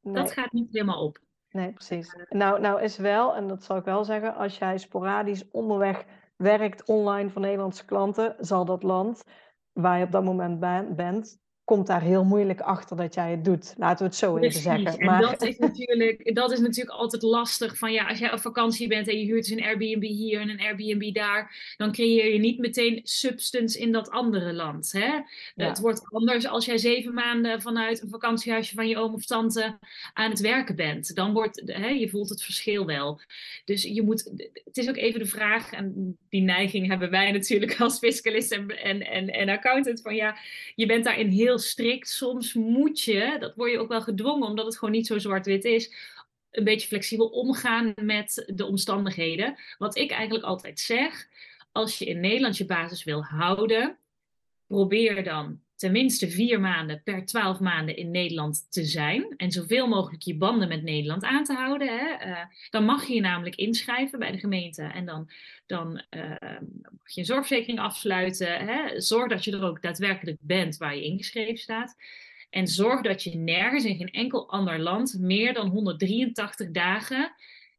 B: nee. dat gaat niet helemaal op.
A: Nee, precies. Nou, nou is wel, en dat zal ik wel zeggen, als jij sporadisch onderweg werkt online voor Nederlandse klanten, zal dat land waar je op dat moment bent, komt daar heel moeilijk achter dat jij het doet. Laten we het zo even zeggen.
B: Maar... En dat is, natuurlijk, dat is natuurlijk altijd lastig. Van ja, als jij op vakantie bent en je huurt dus een Airbnb hier en een Airbnb daar, dan creëer je niet meteen substance in dat andere land. Hè? Het wordt anders als jij zeven maanden vanuit een vakantiehuisje van je oom of tante aan het werken bent. Dan wordt, hè, je voelt het verschil wel. Dus je moet, het is ook even de vraag, en die neiging hebben wij natuurlijk als fiscalist en, en, en, en accountant, van ja, je bent daarin heel strikt. Soms moet je, dat word je ook wel gedwongen, omdat het gewoon niet zo zwart-wit is, een beetje flexibel omgaan met de omstandigheden. Wat ik eigenlijk altijd zeg, als je in Nederland je basis wil houden, probeer dan tenminste vier maanden per twaalf maanden in Nederland te zijn. En zoveel mogelijk je banden met Nederland aan te houden. Hè. Uh, dan mag je je namelijk inschrijven bij de gemeente. En dan, dan uh, mag je een zorgverzekering afsluiten. Hè. Zorg dat je er ook daadwerkelijk bent waar je ingeschreven staat. En zorg dat je nergens in geen enkel ander land meer dan 183 dagen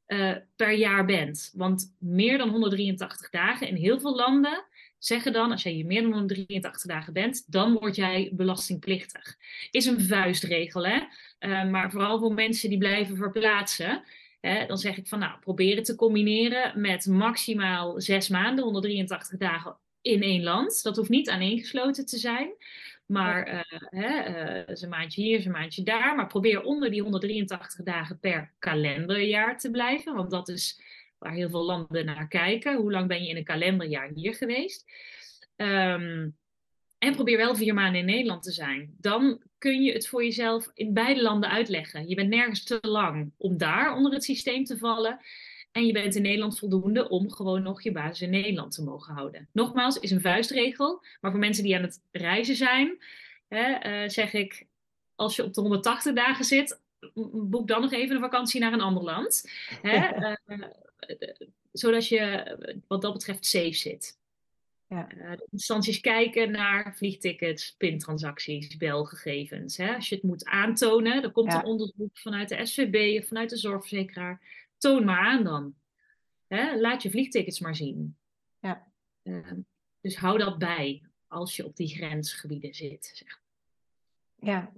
B: uh, per jaar bent. Want meer dan 183 dagen in heel veel landen zeggen dan, als jij hier meer dan 183 dagen bent, dan word jij belastingplichtig. Is een vuistregel, hè? Uh, maar vooral voor mensen die blijven verplaatsen. Hè, dan zeg ik van, nou, probeer het te combineren met maximaal zes maanden, 183 dagen in één land. Dat hoeft niet aaneengesloten te zijn. Maar uh, hè, uh, een maandje hier, een maandje daar. Maar probeer onder die 183 dagen per kalenderjaar te blijven. Want dat is waar heel veel landen naar kijken. Hoe lang ben je in een kalenderjaar hier geweest? Um, en probeer wel vier maanden in Nederland te zijn. Dan kun je het voor jezelf in beide landen uitleggen. Je bent nergens te lang om daar onder het systeem te vallen. En je bent in Nederland voldoende om gewoon nog je basis in Nederland te mogen houden. Nogmaals, is een vuistregel. Maar voor mensen die aan het reizen zijn, hè, uh, zeg ik: als je op de 180 dagen zit, boek dan nog even een vakantie naar een ander land. Hè? uh, zodat je wat dat betreft safe zit. Ja. Uh, instanties kijken naar vliegtickets, pintransacties, belgegevens. Hè? Als je het moet aantonen, dan komt ja. een onderzoek vanuit de SVB of vanuit de zorgverzekeraar. Toon maar aan dan. Hè? Laat je vliegtickets maar zien. Ja. Uh, dus hou dat bij als je op die grensgebieden zit. Zeg.
A: Ja,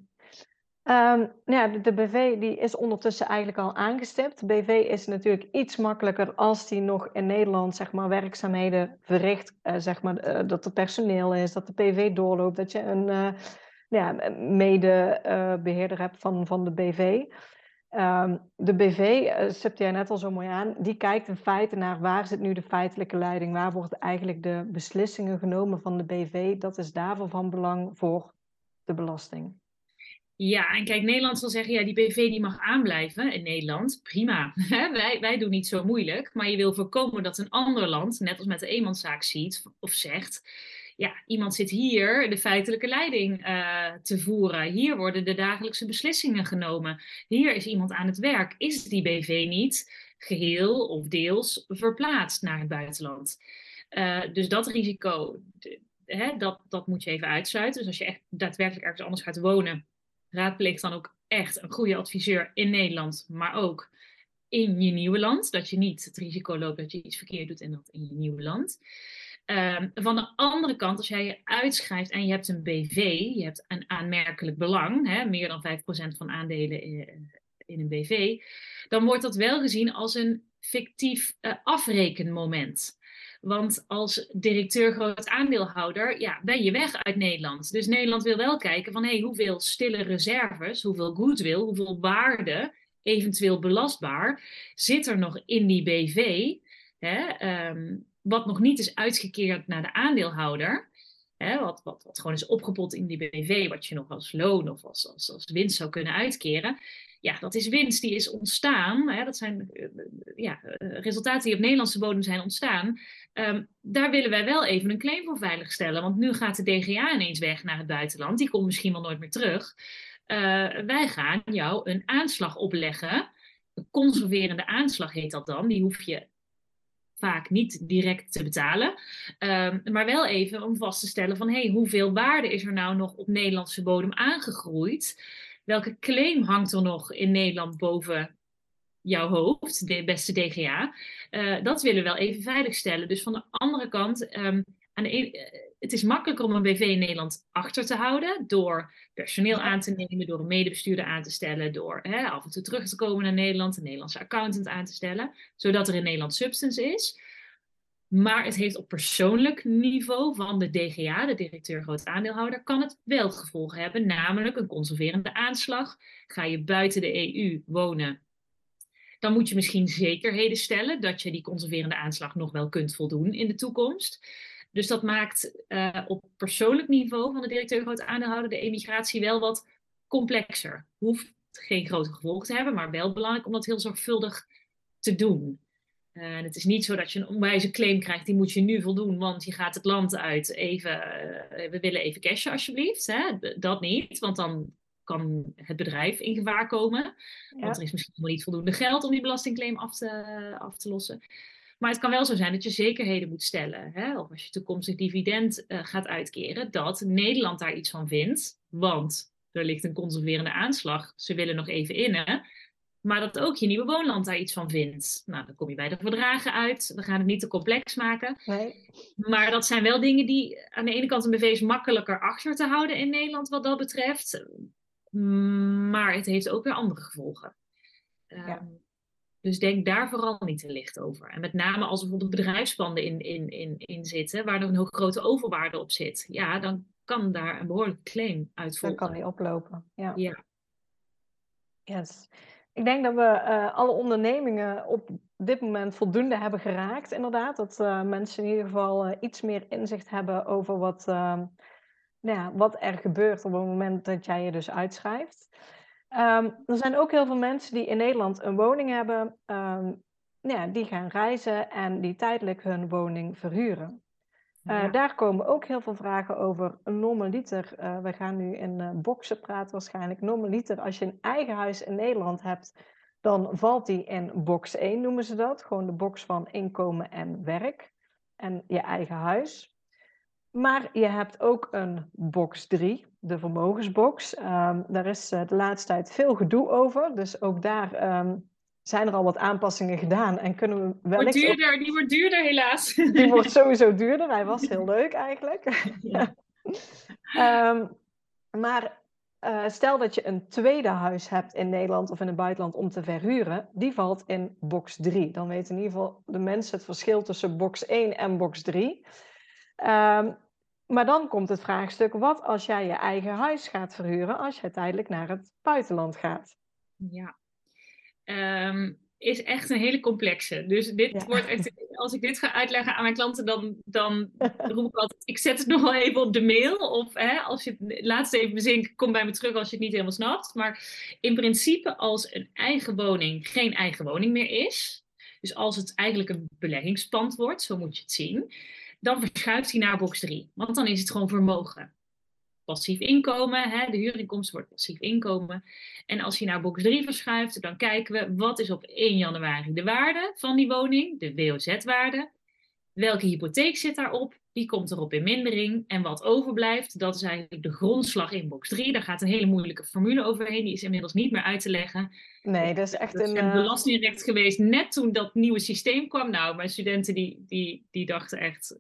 A: Um, ja, de, BV die is ondertussen eigenlijk al aangestipt. BV is natuurlijk iets makkelijker als die nog in Nederland zeg maar, werkzaamheden verricht. Uh, zeg maar, uh, dat er personeel is, dat de PV doorloopt, dat je een uh, ja, medebeheerder hebt van, van de BV. Um, de BV, stipte jij net al zo mooi aan, die kijkt in feite naar waar zit nu de feitelijke leiding, waar wordt eigenlijk de beslissingen genomen van de BV. Dat is daarvoor van belang voor de belasting.
B: Ja, en kijk, Nederland zal zeggen, ja, die BV die mag aanblijven in Nederland. Prima, wij, wij doen niet zo moeilijk. Maar je wil voorkomen dat een ander land, net als met de eenmanszaak ziet of zegt... Ja, iemand zit hier de feitelijke leiding uh, te voeren. Hier worden de dagelijkse beslissingen genomen. Hier is iemand aan het werk. Is die BV niet geheel of deels verplaatst naar het buitenland? Uh, dus dat risico, hè, dat, dat moet je even uitsluiten. Dus als je echt daadwerkelijk ergens anders gaat wonen raadpleeg dan ook echt een goede adviseur in Nederland, maar ook in je nieuwe land. Dat je niet het risico loopt dat je iets verkeerd doet en dat in je nieuwe land. Um, van de andere kant, als jij je uitschrijft en je hebt een BV, je hebt een aanmerkelijk belang, hè, meer dan 5% van aandelen in, in, een BV, dan wordt dat wel gezien als een fictief uh, afrekenmoment. Want als directeur groot aandeelhouder ja, ben je weg uit Nederland. Dus Nederland wil wel kijken van hey, hoeveel stille reserves, hoeveel goodwill, hoeveel waarde, eventueel belastbaar, zit er nog in die BV. Hè? Um, wat nog niet is uitgekeerd naar de aandeelhouder, hè, wat, wat, wat gewoon is opgepot in die BV, wat je nog als loon of als, als, als winst zou kunnen uitkeren, ja, dat is winst die is ontstaan. Hè, dat zijn uh, ja, resultaten die op Nederlandse bodem zijn ontstaan. Um, daar willen wij wel even een claim voor veiligstellen. Want nu gaat de DGA ineens weg naar het buitenland. Die komt misschien wel nooit meer terug. Uh, wij gaan jou een aanslag opleggen. Een conserverende aanslag heet dat dan. Die hoef je vaak niet direct te betalen. Um, maar wel even om vast te stellen van... Hey, hoeveel waarde is er nou nog op Nederlandse bodem aangegroeid? Welke claim hangt er nog in Nederland boven jouw hoofd, de beste DGA? Uh, dat willen we wel even veiligstellen. Dus van de andere kant... Um, aan de e het is makkelijker om een BV in Nederland achter te houden door personeel aan te nemen, door een medebestuurder aan te stellen, door hè, af en toe terug te komen naar Nederland, een Nederlandse accountant aan te stellen, zodat er in Nederland substance is. Maar het heeft op persoonlijk niveau van de DGA, de directeur groot aandeelhouder, kan het wel gevolgen hebben, namelijk een conserverende aanslag. Ga je buiten de EU wonen, dan moet je misschien zekerheden stellen dat je die conserverende aanslag nog wel kunt voldoen in de toekomst. Dus dat maakt uh, op persoonlijk niveau van de directeur groot aandeelhouder de emigratie wel wat complexer. Hoeft geen grote gevolgen te hebben, maar wel belangrijk om dat heel zorgvuldig te doen. Uh, het is niet zo dat je een onwijze claim krijgt, die moet je nu voldoen, want je gaat het land uit. Even, uh, we willen even cashen alsjeblieft. Hè? Dat niet, want dan kan het bedrijf in gevaar komen. Want er is misschien nog niet voldoende geld om die belastingclaim af te, af te lossen. Maar het kan wel zo zijn dat je zekerheden moet stellen. Hè? Of als je toekomstig dividend uh, gaat uitkeren, dat Nederland daar iets van vindt. Want er ligt een conserverende aanslag. Ze willen nog even innen. Maar dat ook je nieuwe woonland daar iets van vindt. Nou, dan kom je bij de verdragen uit. We gaan het niet te complex maken.
A: Nee.
B: Maar dat zijn wel dingen die aan de ene kant een BV is makkelijker achter te houden in Nederland wat dat betreft. Maar het heeft ook weer andere gevolgen.
A: Ja.
B: Um, dus denk daar vooral niet te licht over. En met name als er bijvoorbeeld bedrijfspanden in, in, in, in zitten, waar er een heel grote overwaarde op zit, ja, dan kan daar een behoorlijke claim uit volgen.
A: Dan kan die oplopen. Ja.
B: ja.
A: Yes. Ik denk dat we uh, alle ondernemingen op dit moment voldoende hebben geraakt, inderdaad. Dat uh, mensen in ieder geval uh, iets meer inzicht hebben over wat, nou ja, wat er gebeurt op het moment dat jij je dus uitschrijft. Um, er zijn ook heel veel mensen die in Nederland een woning hebben, um, ja, die gaan reizen en die tijdelijk hun woning verhuren. Uh, ja. Daar komen ook heel veel vragen over. Normaliter, uh, we gaan nu in uh, boxen praten waarschijnlijk. Normaliter, als je een eigen huis in Nederland hebt, dan valt die in box 1, noemen ze dat. Gewoon de box van inkomen en werk en je eigen huis. Maar je hebt ook een box 3, de vermogensbox. Um, daar is uh, de laatste tijd veel gedoe over. Dus ook daar um, zijn er al wat aanpassingen gedaan. En kunnen we wel.
B: Wordt duurder, op... Die wordt duurder, helaas.
A: Die wordt sowieso duurder. Hij was heel leuk eigenlijk. Ja. um, maar uh, stel dat je een tweede huis hebt in Nederland of in het buitenland om te verhuren, die valt in box 3. Dan weten in ieder geval de mensen het verschil tussen box 1 en box 3. Um, maar dan komt het vraagstuk: wat als jij je eigen huis gaat verhuren als je tijdelijk naar het buitenland gaat?
B: Ja, um, is echt een hele complexe. Dus dit ja. wordt echt, als ik dit ga uitleggen aan mijn klanten, dan, dan roep ik altijd: ik zet het nog wel even op de mail. Of hè, als je het laatst even bezinkt, kom bij me terug als je het niet helemaal snapt. Maar in principe, als een eigen woning geen eigen woning meer is, dus als het eigenlijk een beleggingspand wordt, zo moet je het zien dan verschuift hij naar box 3. Want dan is het gewoon vermogen. Passief inkomen, hè, de huurinkomsten wordt passief inkomen. En als je naar box 3 verschuift, dan kijken we wat is op 1 januari de waarde van die woning, de WOZ-waarde. Welke hypotheek zit daarop? Die komt erop in mindering. En wat overblijft, dat is eigenlijk de grondslag in box 3. Daar gaat een hele moeilijke formule overheen. Die is inmiddels niet meer uit te leggen.
A: Nee, dat is echt
B: dat
A: een...
B: een belastingrecht geweest net toen dat nieuwe systeem kwam. Nou, mijn studenten die, die, die dachten echt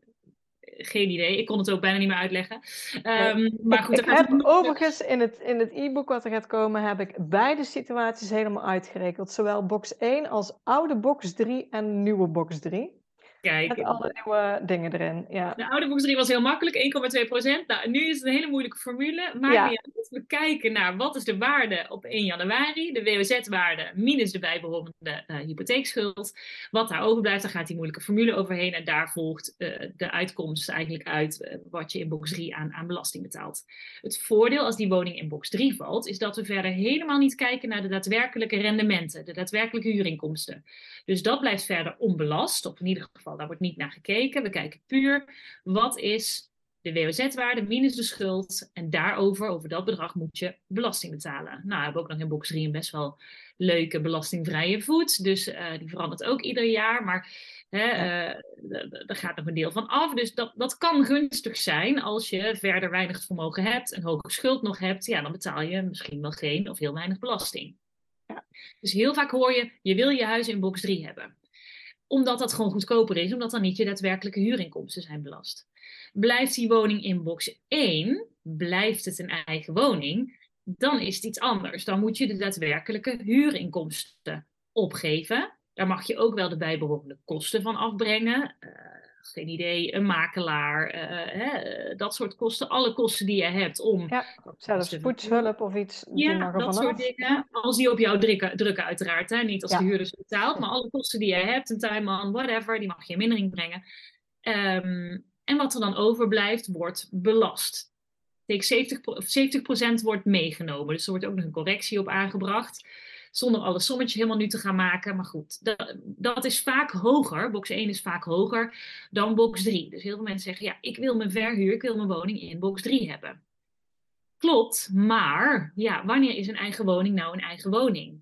B: geen idee. Ik kon het ook bijna niet meer uitleggen. Um, maar goed,
A: ik heb het... overigens in het, in het e-book wat er gaat komen, heb ik beide situaties helemaal uitgerekend. Zowel box 1 als oude box 3 en nieuwe box 3. Met alle nieuwe dingen erin, ja.
B: De oude box 3 was heel makkelijk, 1,2 procent. Nou, nu is het een hele moeilijke formule. Maar
A: Ja.
B: we kijken naar wat is de waarde op 1 januari, de WOZ-waarde minus de bijbehorende eh, hypotheekschuld. Wat daar overblijft, daar gaat die moeilijke formule overheen. En daar volgt eh, de uitkomst eigenlijk uit eh, wat je in box 3 aan, aan belasting betaalt. Het voordeel als die woning in box 3 valt, is dat we verder helemaal niet kijken naar de daadwerkelijke rendementen, de daadwerkelijke huurinkomsten. Dus dat blijft verder onbelast, of in ieder geval, daar wordt niet naar gekeken. We kijken puur, wat is de WOZ-waarde minus de schuld en daarover, over dat bedrag, moet je belasting betalen. Nou, we hebben ook nog in box 3 een best wel leuke belastingvrije voet, dus eh, die verandert ook ieder jaar, maar hè, eh, daar gaat nog een deel van af. Dus dat, dat kan gunstig zijn als je verder weinig vermogen hebt, een hoge schuld nog hebt, ja, dan betaal je misschien wel geen of heel weinig belasting.
A: Ja.
B: Dus heel vaak hoor je, je wil je huis in box 3 hebben omdat dat gewoon goedkoper is, omdat dan niet je daadwerkelijke huurinkomsten zijn belast. Blijft die woning in box 1, blijft het een eigen woning, dan is het iets anders. Dan moet je de daadwerkelijke huurinkomsten opgeven. Daar mag je ook wel de bijbehorende kosten van afbrengen. Eh, geen idee, een makelaar, eh, hè, eh, dat soort kosten. Alle kosten die je hebt om
A: Ja, zelfs poetshulp of iets,
B: ja, dat soort dingen. Als die op jou drukken, drukken uiteraard. Hè? Niet als
A: Ja.
B: de huurder ze betaalt. Maar alle kosten die jij hebt, een tuinman, whatever, die mag je in mindering brengen. Ehm, en wat er dan overblijft, wordt belast. Tegen 70, pro- of 70% wordt meegenomen. Dus er wordt ook nog een correctie op aangebracht. Zonder alle sommetjes helemaal nu te gaan maken. Maar goed, dat, dat is vaak hoger. Box 1 is vaak hoger dan box 3. Dus heel veel mensen zeggen, ja, ik wil mijn verhuur, ik wil mijn woning in box 3 hebben. Klopt, maar ja, wanneer is een eigen woning nou een eigen woning?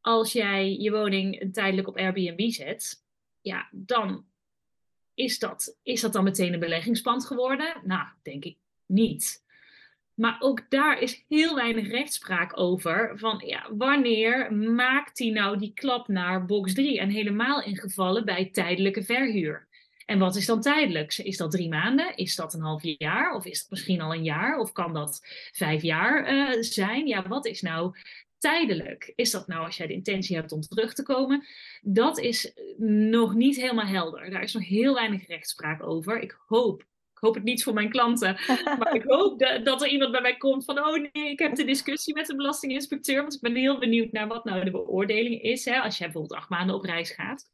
B: Als jij je woning tijdelijk op Airbnb zet, ja, dan is dat, is dat dan meteen een beleggingspand geworden? Nou, denk ik niet. Maar ook daar is heel weinig rechtspraak over. Van ja, wanneer maakt hij nou die klap naar box 3? En helemaal in gevallen bij tijdelijke verhuur. En wat is dan tijdelijk? Is dat drie maanden? Is dat een half jaar? Of is dat misschien al een jaar? Of kan dat vijf jaar eh, zijn? Ja, wat is nou tijdelijk? Is dat nou als jij de intentie hebt om terug te komen? Dat is nog niet helemaal helder. Daar is nog heel weinig rechtspraak over. Ik hoop, ik hoop het niet voor mijn klanten, maar ik hoop de- dat er iemand bij mij komt van, oh nee, ik heb de discussie met de belastinginspecteur, want ik ben heel benieuwd naar wat nou de beoordeling is. Hè, als jij bijvoorbeeld acht maanden op reis gaat,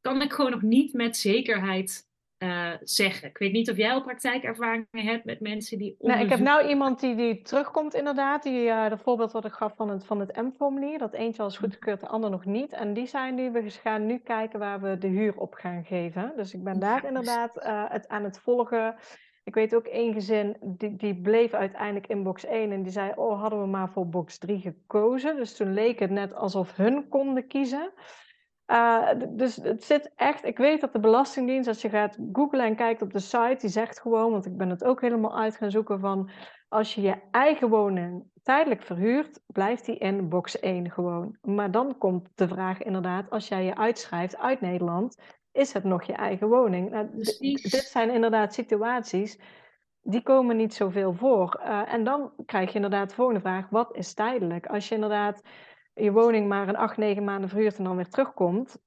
B: kan ik gewoon nog niet met zekerheid eh, zeggen. Ik weet niet of jij al praktijkervaringen hebt met mensen die
A: Nee, ik heb nou iemand die, die terugkomt inderdaad. Die, eh dat voorbeeld wat ik gaf van het, van het M-formulier. Dat eentje al is goedgekeurd, de ander nog niet. En die zijn nu, we gaan nu kijken waar we de huur op gaan geven. Dus ik ben daar
B: Ja.
A: inderdaad eh, het, aan het volgen. Ik weet ook één gezin, die, die bleef uiteindelijk in box 1. En die zei, oh hadden we maar voor box 3 gekozen. Dus toen leek het net alsof hun konden kiezen. Uh, d- dus het zit echt, ik weet dat de Belastingdienst, als je gaat googlen en kijkt op de site, die zegt gewoon, want ik ben het ook helemaal uit gaan zoeken van, als je je eigen woning tijdelijk verhuurt, blijft die in box 1 gewoon. Maar dan komt de vraag inderdaad, als jij je uitschrijft uit Nederland, is het nog je eigen woning? Nou, dit zijn inderdaad situaties, die komen niet zoveel voor. Uh, en dan krijg je inderdaad de volgende vraag, wat is tijdelijk? Als je inderdaad je woning maar een acht, negen maanden verhuurt en dan weer terugkomt,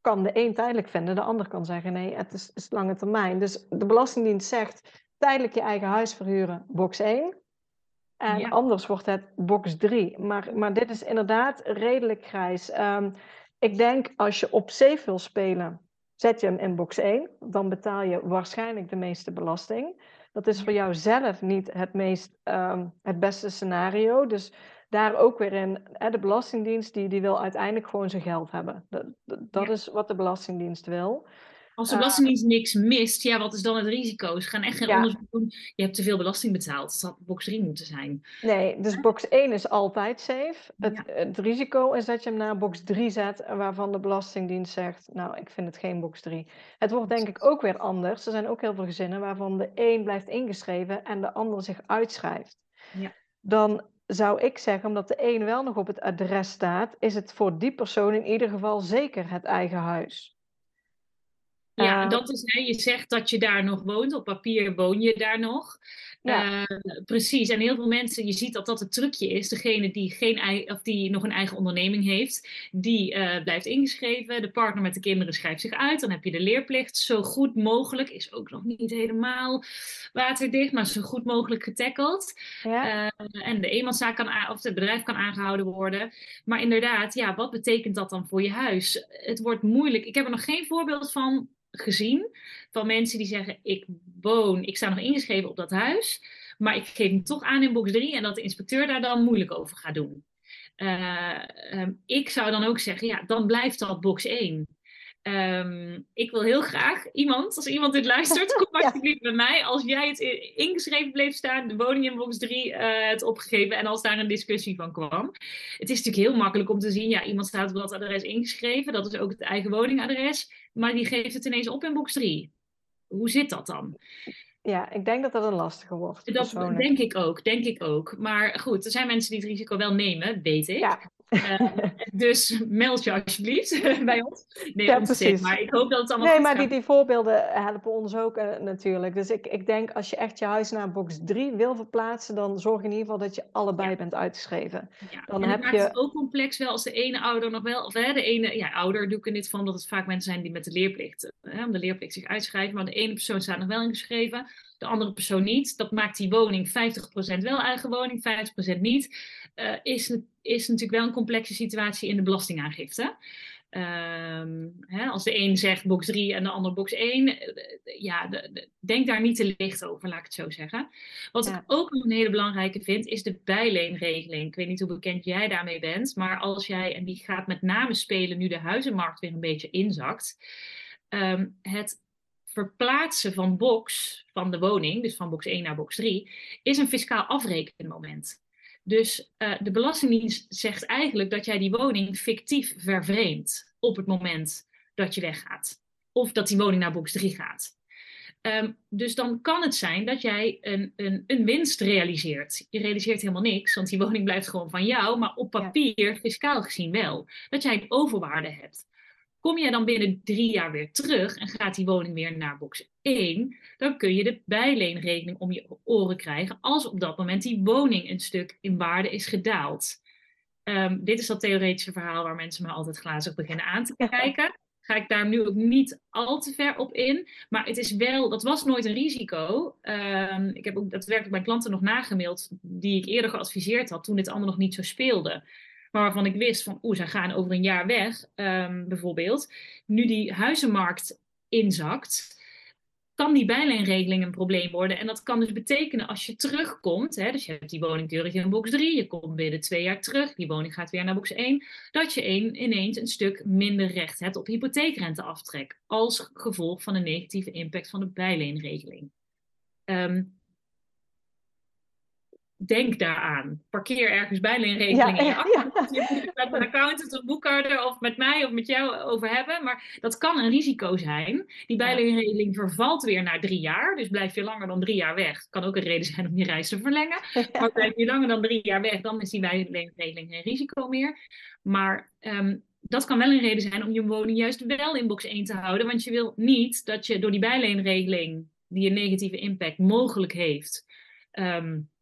A: kan de een tijdelijk vinden, de ander kan zeggen nee, het is, is lange termijn. Dus de Belastingdienst zegt tijdelijk je eigen huis verhuren, box 1. En
B: Ja.
A: anders wordt het box 3. Maar, maar dit is inderdaad redelijk grijs. Ehm, ik denk als je op safe wil spelen, zet je hem in box 1. Dan betaal je waarschijnlijk de meeste belasting. Dat is voor jou zelf niet het, meest, ehm, het beste scenario. Dus daar ook weer in, hè, de Belastingdienst die, die wil uiteindelijk gewoon zijn geld hebben. Dat, dat, dat
B: Ja.
A: is wat de Belastingdienst wil.
B: Als de
A: Eh,
B: Belastingdienst niks mist, ja, wat is dan het risico? Ze gaan echt geen
A: Ja.
B: onderzoek doen. Je hebt te veel belasting betaald. Het had box 3 moeten zijn.
A: Nee, dus box 1 is altijd safe. Het,
B: Ja.
A: het risico is dat je hem naar box 3 zet, waarvan de Belastingdienst zegt, nou, ik vind het geen box 3. Het wordt denk ik ook weer anders. Er zijn ook heel veel gezinnen waarvan de een blijft ingeschreven en de ander zich uitschrijft.
B: Ja.
A: Dan zou ik zeggen, omdat de een wel nog op het adres staat, is het voor die persoon in ieder geval zeker het eigen huis.
B: Ja,
A: Eh,
B: dat is, hè, je zegt dat je daar nog woont. Op papier woon je daar nog. Ja. Uh, precies, en heel veel mensen, je ziet dat dat het trucje is. Degene die, geen, of die nog een eigen onderneming heeft, die uh, blijft ingeschreven. De partner met de kinderen schrijft zich uit. Dan heb je de leerplicht. Zo goed mogelijk, is ook nog niet helemaal waterdicht, maar zo goed mogelijk getackeld. Ja. Uh, en de eenmanszaak kan, of het bedrijf kan aangehouden worden. Maar inderdaad, ja, wat betekent dat dan voor je huis? Het wordt moeilijk. Ik heb er nog geen voorbeeld van gezien van mensen die zeggen: Ik woon, ik sta nog ingeschreven op dat huis, maar ik geef hem toch aan in box 3 en dat de inspecteur daar dan moeilijk over gaat doen. Uh, um, ik zou dan ook zeggen: Ja, dan blijft dat box 1. Um, ik wil heel graag iemand, als iemand dit luistert, kom alsjeblieft ja. bij mij. Als jij het ingeschreven bleef staan, de woning in box 3 uh, het opgegeven en als daar een discussie van kwam. Het is natuurlijk heel makkelijk om te zien, ja, iemand staat op dat adres ingeschreven, dat is ook het eigen woningadres, maar die geeft het ineens op in box 3. Hoe zit dat dan?
A: Ja, ik denk dat dat een lastige wordt.
B: Dat denk ik ook, denk ik ook. Maar goed, er zijn mensen die het risico wel nemen, weet ik. Ja. Uh, dus meld je alsjeblieft bij ons. Nee, ja, precies. Maar ik hoop dat het allemaal
A: Nee, maar die, die voorbeelden helpen ons ook uh, natuurlijk. Dus ik, ik denk als je echt je huis naar box 3 wil verplaatsen, dan zorg in ieder geval dat je allebei ja. bent uitgeschreven.
B: Ja.
A: Dan
B: en
A: heb
B: maakt
A: je...
B: het ook complex wel als de ene ouder nog wel, of hè, de ene, ja, ouder doe ik in dit van dat het vaak mensen zijn die met de leerplicht, hè, om de leerplicht zich uitschrijven, maar de ene persoon staat nog wel ingeschreven, de andere persoon niet. Dat maakt die woning 50% wel eigen woning, 50% niet. Uh, is, is natuurlijk wel een complexe situatie in de belastingaangifte. Um, hè, als de een zegt box 3 en de ander box 1, ja, de, de, denk daar niet te licht over, laat ik het zo zeggen. Wat ja. ik ook nog een hele belangrijke vind, is de bijleenregeling. Ik weet niet hoe bekend jij daarmee bent, maar als jij, en die gaat met name spelen nu de huizenmarkt weer een beetje inzakt, um, het verplaatsen van box, van de woning, dus van box 1 naar box 3, is een fiscaal afrekenmoment. Dus uh, de Belastingdienst zegt eigenlijk dat jij die woning fictief vervreemdt op het moment dat je weggaat. Of dat die woning naar box 3 gaat. Um, dus dan kan het zijn dat jij een, een, een, winst realiseert. Je realiseert helemaal niks, want die woning blijft gewoon van jou, maar op papier, fiscaal gezien wel. Dat jij een overwaarde hebt. Kom je dan binnen drie jaar weer terug en gaat die woning weer naar box 1, dan kun je de bijleenregeling om je oren krijgen als op dat moment die woning een stuk in waarde is gedaald. Um, dit is dat theoretische verhaal waar mensen me altijd glazig beginnen aan te kijken. Ga ik daar nu ook niet al te ver op in. Maar het is wel, dat was nooit een risico. Um, ik heb ook daadwerkelijk mijn klanten nog nagemaild die ik eerder geadviseerd had toen dit allemaal nog niet zo speelde maar waarvan ik wist van, oeh, zij gaan over een jaar weg, um, bijvoorbeeld. Nu die huizenmarkt inzakt, kan die bijleenregeling een probleem worden. En dat kan dus betekenen als je terugkomt, hè, dus je hebt die woning keurig in box 3, je komt binnen twee jaar terug, die woning gaat weer naar box 1, dat je een, ineens een stuk minder recht hebt op hypotheekrenteaftrek, als gevolg van de negatieve impact van de bijleenregeling. Um, denk daaraan. Parkeer ergens bijleenregeling in je achtergrond. Met een accountant of boekhouder of met mij of met jou over hebben. Maar dat kan een risico zijn. Die bijleenregeling vervalt weer na drie jaar. Dus blijf je langer dan drie jaar weg. Kan ook een reden zijn om je reis te verlengen. Maar blijf je langer dan drie jaar weg, dan is die bijleenregeling geen risico meer. Maar um, dat kan wel een reden zijn om je woning juist wel in box 1 te houden. Want je wil niet dat je door die bijleenregeling, die een negatieve impact mogelijk heeft... Um,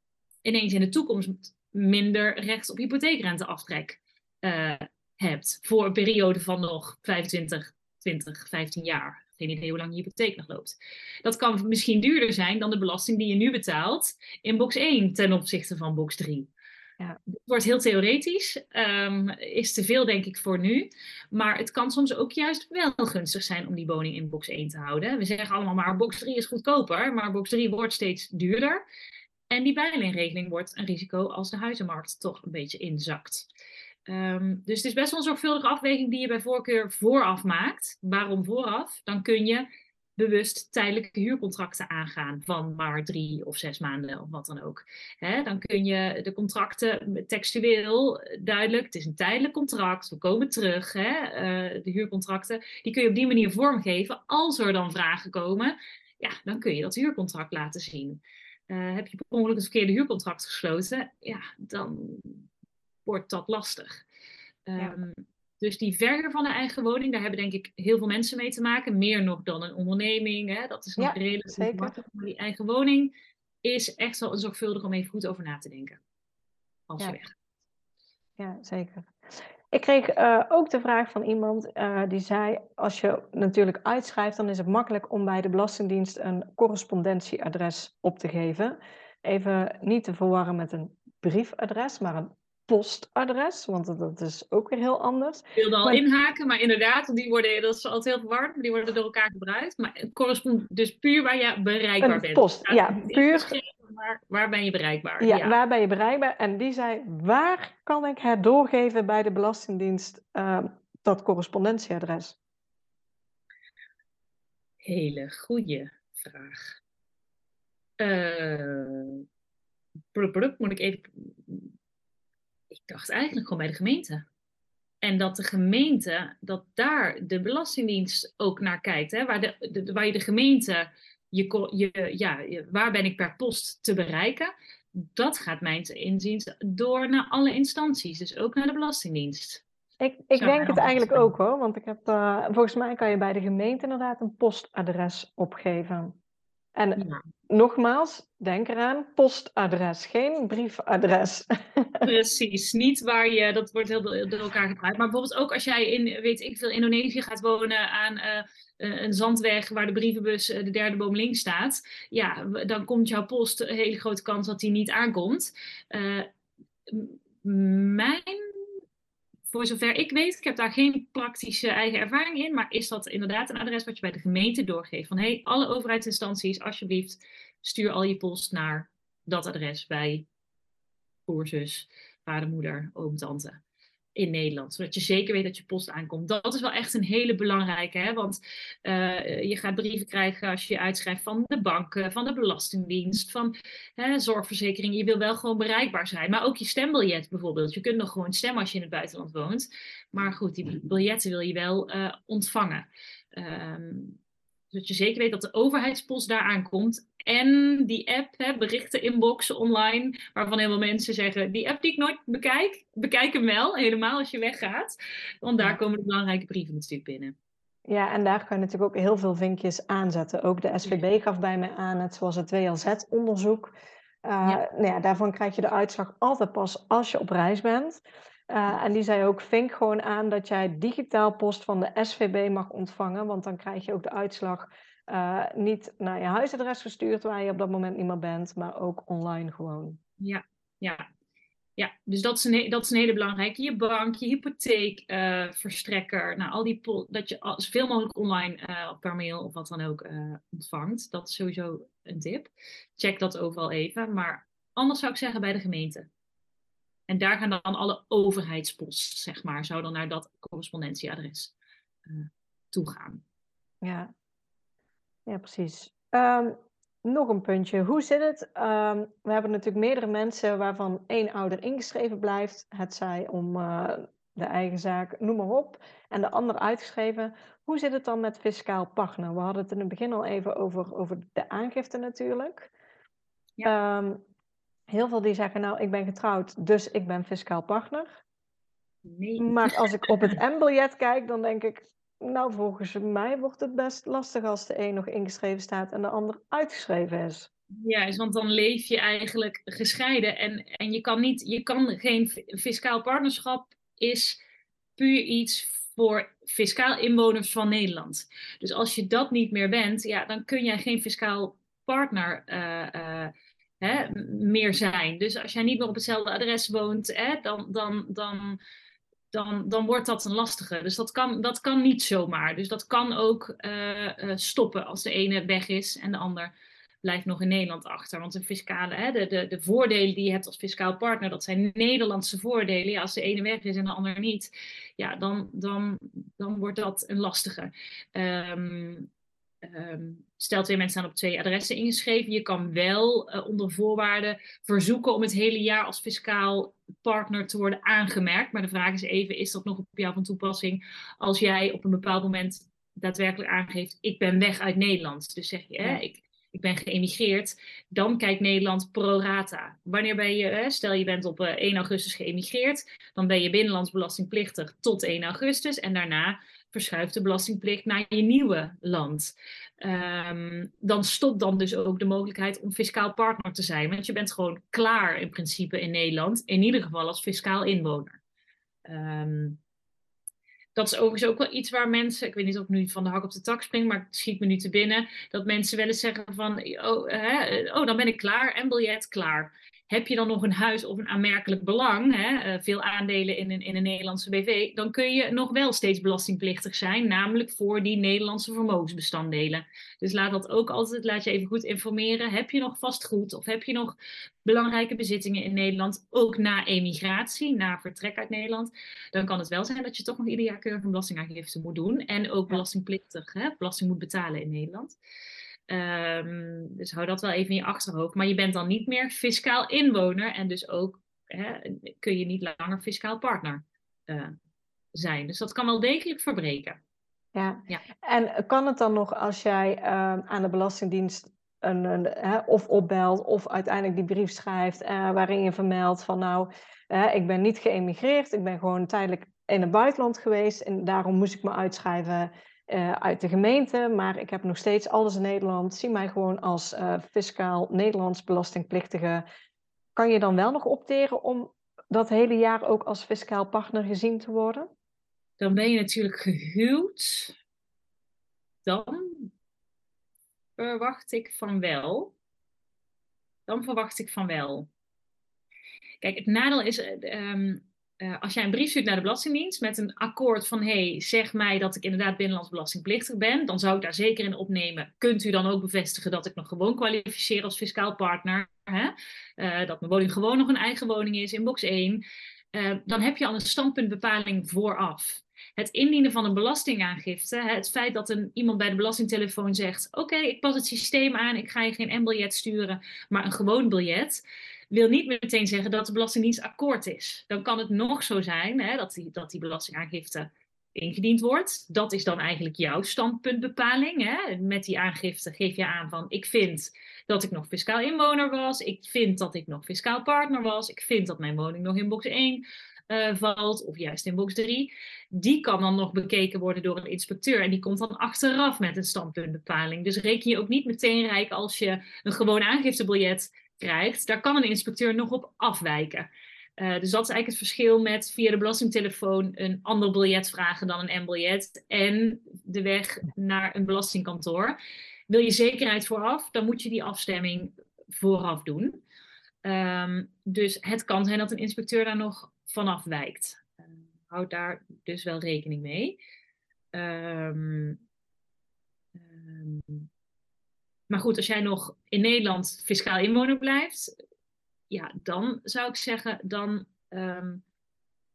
B: ineens in de toekomst minder recht op hypotheekrenteaftrek uh, hebt. Voor een periode van nog 25, 20, 15 jaar. Geen idee hoe lang je hypotheek nog loopt. Dat kan misschien duurder zijn dan de belasting die je nu betaalt in box 1 ten opzichte van box 3. Ja. Het wordt heel theoretisch, um, is te veel denk ik voor nu. Maar het kan soms ook juist wel gunstig zijn om die woning in box 1 te houden. We zeggen allemaal maar box 3 is goedkoper, maar box 3 wordt steeds duurder. En die bijleenregeling wordt een risico als de huizenmarkt toch een beetje inzakt. Um, dus het is best wel een zorgvuldige afweging die je bij voorkeur vooraf maakt. Waarom vooraf? Dan kun je bewust tijdelijke huurcontracten aangaan van maar drie of zes maanden of wat dan ook. Dan kun je de contracten textueel duidelijk, het is een tijdelijk contract, we komen terug, he, uh, de huurcontracten, die kun je op die manier vormgeven. Als er dan vragen komen, ja, dan kun je dat huurcontract laten zien. Uh, heb je per ongeluk een verkeerde huurcontract gesloten, ja, dan wordt dat lastig. Um, ja. Dus die verhuur van een eigen woning, daar hebben denk ik heel veel mensen mee te maken. Meer nog dan een onderneming. Hè? Dat is nog ja, redelijk makkelijk. Maar die eigen woning, is echt wel zorgvuldig om even goed over na te denken. Als
A: Ja.
B: je weg.
A: Ja, zeker. Ik kreeg eh, ook de vraag van iemand eh, die zei: Als je natuurlijk uitschrijft, dan is het makkelijk om bij de Belastingdienst een correspondentieadres op te geven. Even niet te verwarren met een briefadres, maar een postadres, want dat- is ook weer heel anders.
B: Ik wilde al
A: Maar-
B: inhaken, maar inderdaad, die worden, dat is altijd heel verwarrend, maar die worden door elkaar gebruikt. Maar het dus puur waar je bereikbaar
A: Een
B: bent.
A: post, ja, puur-
B: Maar waar ben je bereikbaar?
A: Ja, waar ben je bereikbaar? En die zei: Waar kan ik het doorgeven bij de Belastingdienst, eh, dat correspondentieadres?
B: Hele goede vraag. Brup, brup, moet ik even. Ik dacht eigenlijk gewoon bij de gemeente. En dat de gemeente, dat daar de Belastingdienst ook naar kijkt. Hè? Waar, de, de- waar je de gemeente, je, je, ja, waar ben ik per post te bereiken? Dat gaat mijns inziens door naar alle instanties. Dus ook naar de Belastingdienst.
A: Ik, ik denk het eigenlijk ook hoor, want ik heb, eh, volgens mij kan je bij de gemeente inderdaad een postadres opgeven. En
B: Ja.
A: nogmaals, denk eraan, postadres, geen briefadres.
B: Precies, niet waar je, dat wordt heel door door elkaar gebruikt. Maar bijvoorbeeld ook als jij in, weet ik veel, Indonesië gaat wonen aan eh, een zandweg waar de brievenbus eh, de derde boom links staat. Ja, dan komt jouw post, een hele grote kans dat die niet aankomt. Eh, mijn, voor zover ik weet, ik heb daar geen praktische eigen ervaring in, maar is dat inderdaad een adres wat je bij de gemeente doorgeeft. Van hey, alle overheidsinstanties, alsjeblieft, stuur al je post naar dat adres bij broer, zus, vader, moeder, oom, tante in Nederland. Zodat je zeker weet dat je post aankomt. Dat is wel echt een hele belangrijke. Hè? Want eh, je gaat brieven krijgen als je uitschrijft van de banken, van de Belastingdienst, van hè, zorgverzekering. Je wil wel gewoon bereikbaar zijn. Maar ook je stembiljet bijvoorbeeld. Je kunt nog gewoon stemmen als je in het buitenland woont. Maar goed, die biljetten wil je wel eh, ontvangen. Ehm, zodat je zeker weet dat de overheidspost daar aankomt. En die app, hè, berichten inboxen online, waarvan heel veel mensen zeggen, die app die ik nooit bekijk, bekijk hem wel, helemaal als je weggaat. Want daar komen de belangrijke brieven natuurlijk binnen.
A: Ja, en daar kan je natuurlijk ook heel veel vinkjes aanzetten. Ook de SVB gaf bij mij aan, net zoals het WLZ-onderzoek.
B: Ja.
A: nou ja, daarvan krijg je de uitslag altijd pas als je op reis bent. Eh, en die zei ook, vink gewoon aan dat jij digitaal post van de SVB mag ontvangen. Want dan krijg je ook de uitslag eh, niet naar je huisadres gestuurd waar je op dat moment niet meer bent, maar ook online gewoon.
B: Ja, ja. Ja, dus dat is een, dat is hele belangrijke. Je bank, je hypotheekverstrekker, nou, al die dat je zoveel mogelijk online eh, per mail of wat dan ook eh, ontvangt. Dat is sowieso een tip. Check dat overal even. Maar anders zou ik zeggen bij de gemeente. En daar gaan dan alle overheidspost, zeg maar, zou dan naar dat correspondentieadres eh toe gaan.
A: Ja, ja precies. Ehm, nog een puntje. Hoe zit het? Ehm, we hebben natuurlijk meerdere mensen waarvan één ouder ingeschreven blijft. Het zij om eh, de eigen zaak, noem maar op. En de ander uitgeschreven. Hoe zit het dan met fiscaal partner? We hadden het in het begin al even over, over de aangifte natuurlijk. Ehm, heel veel die zeggen, nou, ik ben getrouwd, dus ik ben fiscaal partner.
B: Nee.
A: Maar als ik op het M-biljet kijk, dan denk ik, nou, volgens mij wordt het best lastig als de een nog ingeschreven staat en de ander uitgeschreven is.
B: Juist, want dan leef je eigenlijk gescheiden en, en je kan niet, je kan geen fiscaal partnerschap is puur iets voor fiscaal inwoners van Nederland. Dus als je dat niet meer bent, ja, dan kun jij geen fiscaal partner eh, eh, hè, meer zijn. Dus als jij niet meer op hetzelfde adres woont, hè, dan, dan, dan, dan, dan wordt dat een lastige. Dus dat kan, dat kan niet zomaar. Dus dat kan ook eh, eh, stoppen als de ene weg is en de ander blijft nog in Nederland achter. Want de fiscale, hè, de, de, de voordelen die je hebt als fiscaal partner, dat zijn Nederlandse voordelen. Als de ene weg is en de ander niet, ja, dan, dan, dan wordt dat een lastige. Ehm, ehm, stel twee mensen staan op twee adressen ingeschreven. Je kan wel eh, onder voorwaarden verzoeken om het hele jaar als fiscaal partner te worden aangemerkt. Maar de vraag is even, is dat nog op jou van toepassing als jij op een bepaald moment daadwerkelijk aangeeft, ik ben weg uit Nederland. Dus zeg je, hè, ik, ik ben geëmigreerd, dan kijkt Nederland pro rata. Wanneer ben je, stel je bent op 1 augustus geëmigreerd, dan ben je binnenlands belastingplichtig tot 1 augustus en daarna verschuift de belastingplicht naar je nieuwe land. Um, dan stopt dan dus ook de mogelijkheid om fiscaal partner te zijn. Want je bent gewoon klaar in principe in Nederland, in ieder geval als fiscaal inwoner. Um, dat is overigens ook wel iets waar mensen, ik weet niet of ik nu van de hak op de tak spring, maar het schiet me nu te binnen, dat mensen wel eens zeggen van, oh, hè, oh dan ben ik klaar en biljet klaar heb je dan nog een huis of een aanmerkelijk belang, hè, eh, veel aandelen in een, in een Nederlandse BV, dan kun je nog wel steeds belastingplichtig zijn, namelijk voor die Nederlandse vermogensbestanddelen. Dus laat dat ook altijd, laat je even goed informeren. Heb je nog vastgoed of heb je nog belangrijke bezittingen in Nederland, ook na emigratie, na vertrek uit Nederland, dan kan het wel zijn dat je toch nog ieder jaar keurig een belastingaangifte moet doen en ook belastingplichtig hè, belasting moet betalen in Nederland. Um, dus hou dat wel even in je achterhoofd. Maar je bent dan niet meer fiscaal inwoner en dus ook hè, kun je niet langer fiscaal partner uh, zijn. Dus dat kan wel degelijk verbreken.
A: Ja. ja. en kan het dan nog als jij uh, aan de Belastingdienst een, een, hè, of opbelt of uiteindelijk die brief schrijft uh, waarin je vermeldt van nou, ik ben niet geëmigreerd, ik ben gewoon tijdelijk in het buitenland geweest en daarom moest ik me uitschrijven uh, uit de gemeente, maar ik heb nog steeds alles in Nederland. Zie mij gewoon als uh, fiscaal Nederlands belastingplichtige. Kan je dan wel nog opteren om dat hele jaar ook als fiscaal partner gezien te worden?
B: Dan ben je natuurlijk gehuwd. Dan verwacht ik van wel. Dan verwacht ik van wel. Kijk, het nadeel is, um, uh, als jij een brief stuurt naar de Belastingdienst met een akkoord van hey, zeg mij dat ik inderdaad binnenlands belastingplichtig ben, dan zou ik daar zeker in opnemen. Kunt u dan ook bevestigen dat ik nog gewoon kwalificeer als fiscaal partner? Hè? Uh, dat mijn woning gewoon nog een eigen woning is in box 1. Uh, eh, dan heb je al een standpuntbepaling vooraf. Het indienen van een belastingaangifte, het feit dat een, iemand bij de belastingtelefoon zegt: Oké, ik pas het systeem aan, ik ga je geen M-biljet sturen, maar een gewoon biljet wil niet meteen zeggen dat de Belastingdienst akkoord is. Dan kan het nog zo zijn hè, dat, die, dat die belastingaangifte ingediend wordt. Dat is dan eigenlijk jouw standpuntbepaling. Hè. Met die aangifte geef je aan van ik vind dat ik nog fiscaal inwoner was. Ik vind dat ik nog fiscaal partner was. Ik vind dat mijn woning nog in box 1 uh, eh, valt of juist in box 3. Die kan dan nog bekeken worden door een inspecteur. En die komt dan achteraf met een standpuntbepaling. Dus reken je ook niet meteen rijk als je een gewoon aangiftebiljet daar kan een inspecteur nog op afwijken. Uh, dus dat is eigenlijk het verschil met via de belastingtelefoon een ander biljet vragen dan een M-biljet en de weg naar een belastingkantoor. Wil je zekerheid vooraf, dan moet je die afstemming vooraf doen. Um, dus het kan zijn dat een inspecteur daar nog vanaf wijkt. Uh, houd daar dus wel rekening mee. Um, maar goed, als jij nog in Nederland fiscaal inwoner blijft, ja, dan zou ik zeggen, dan um,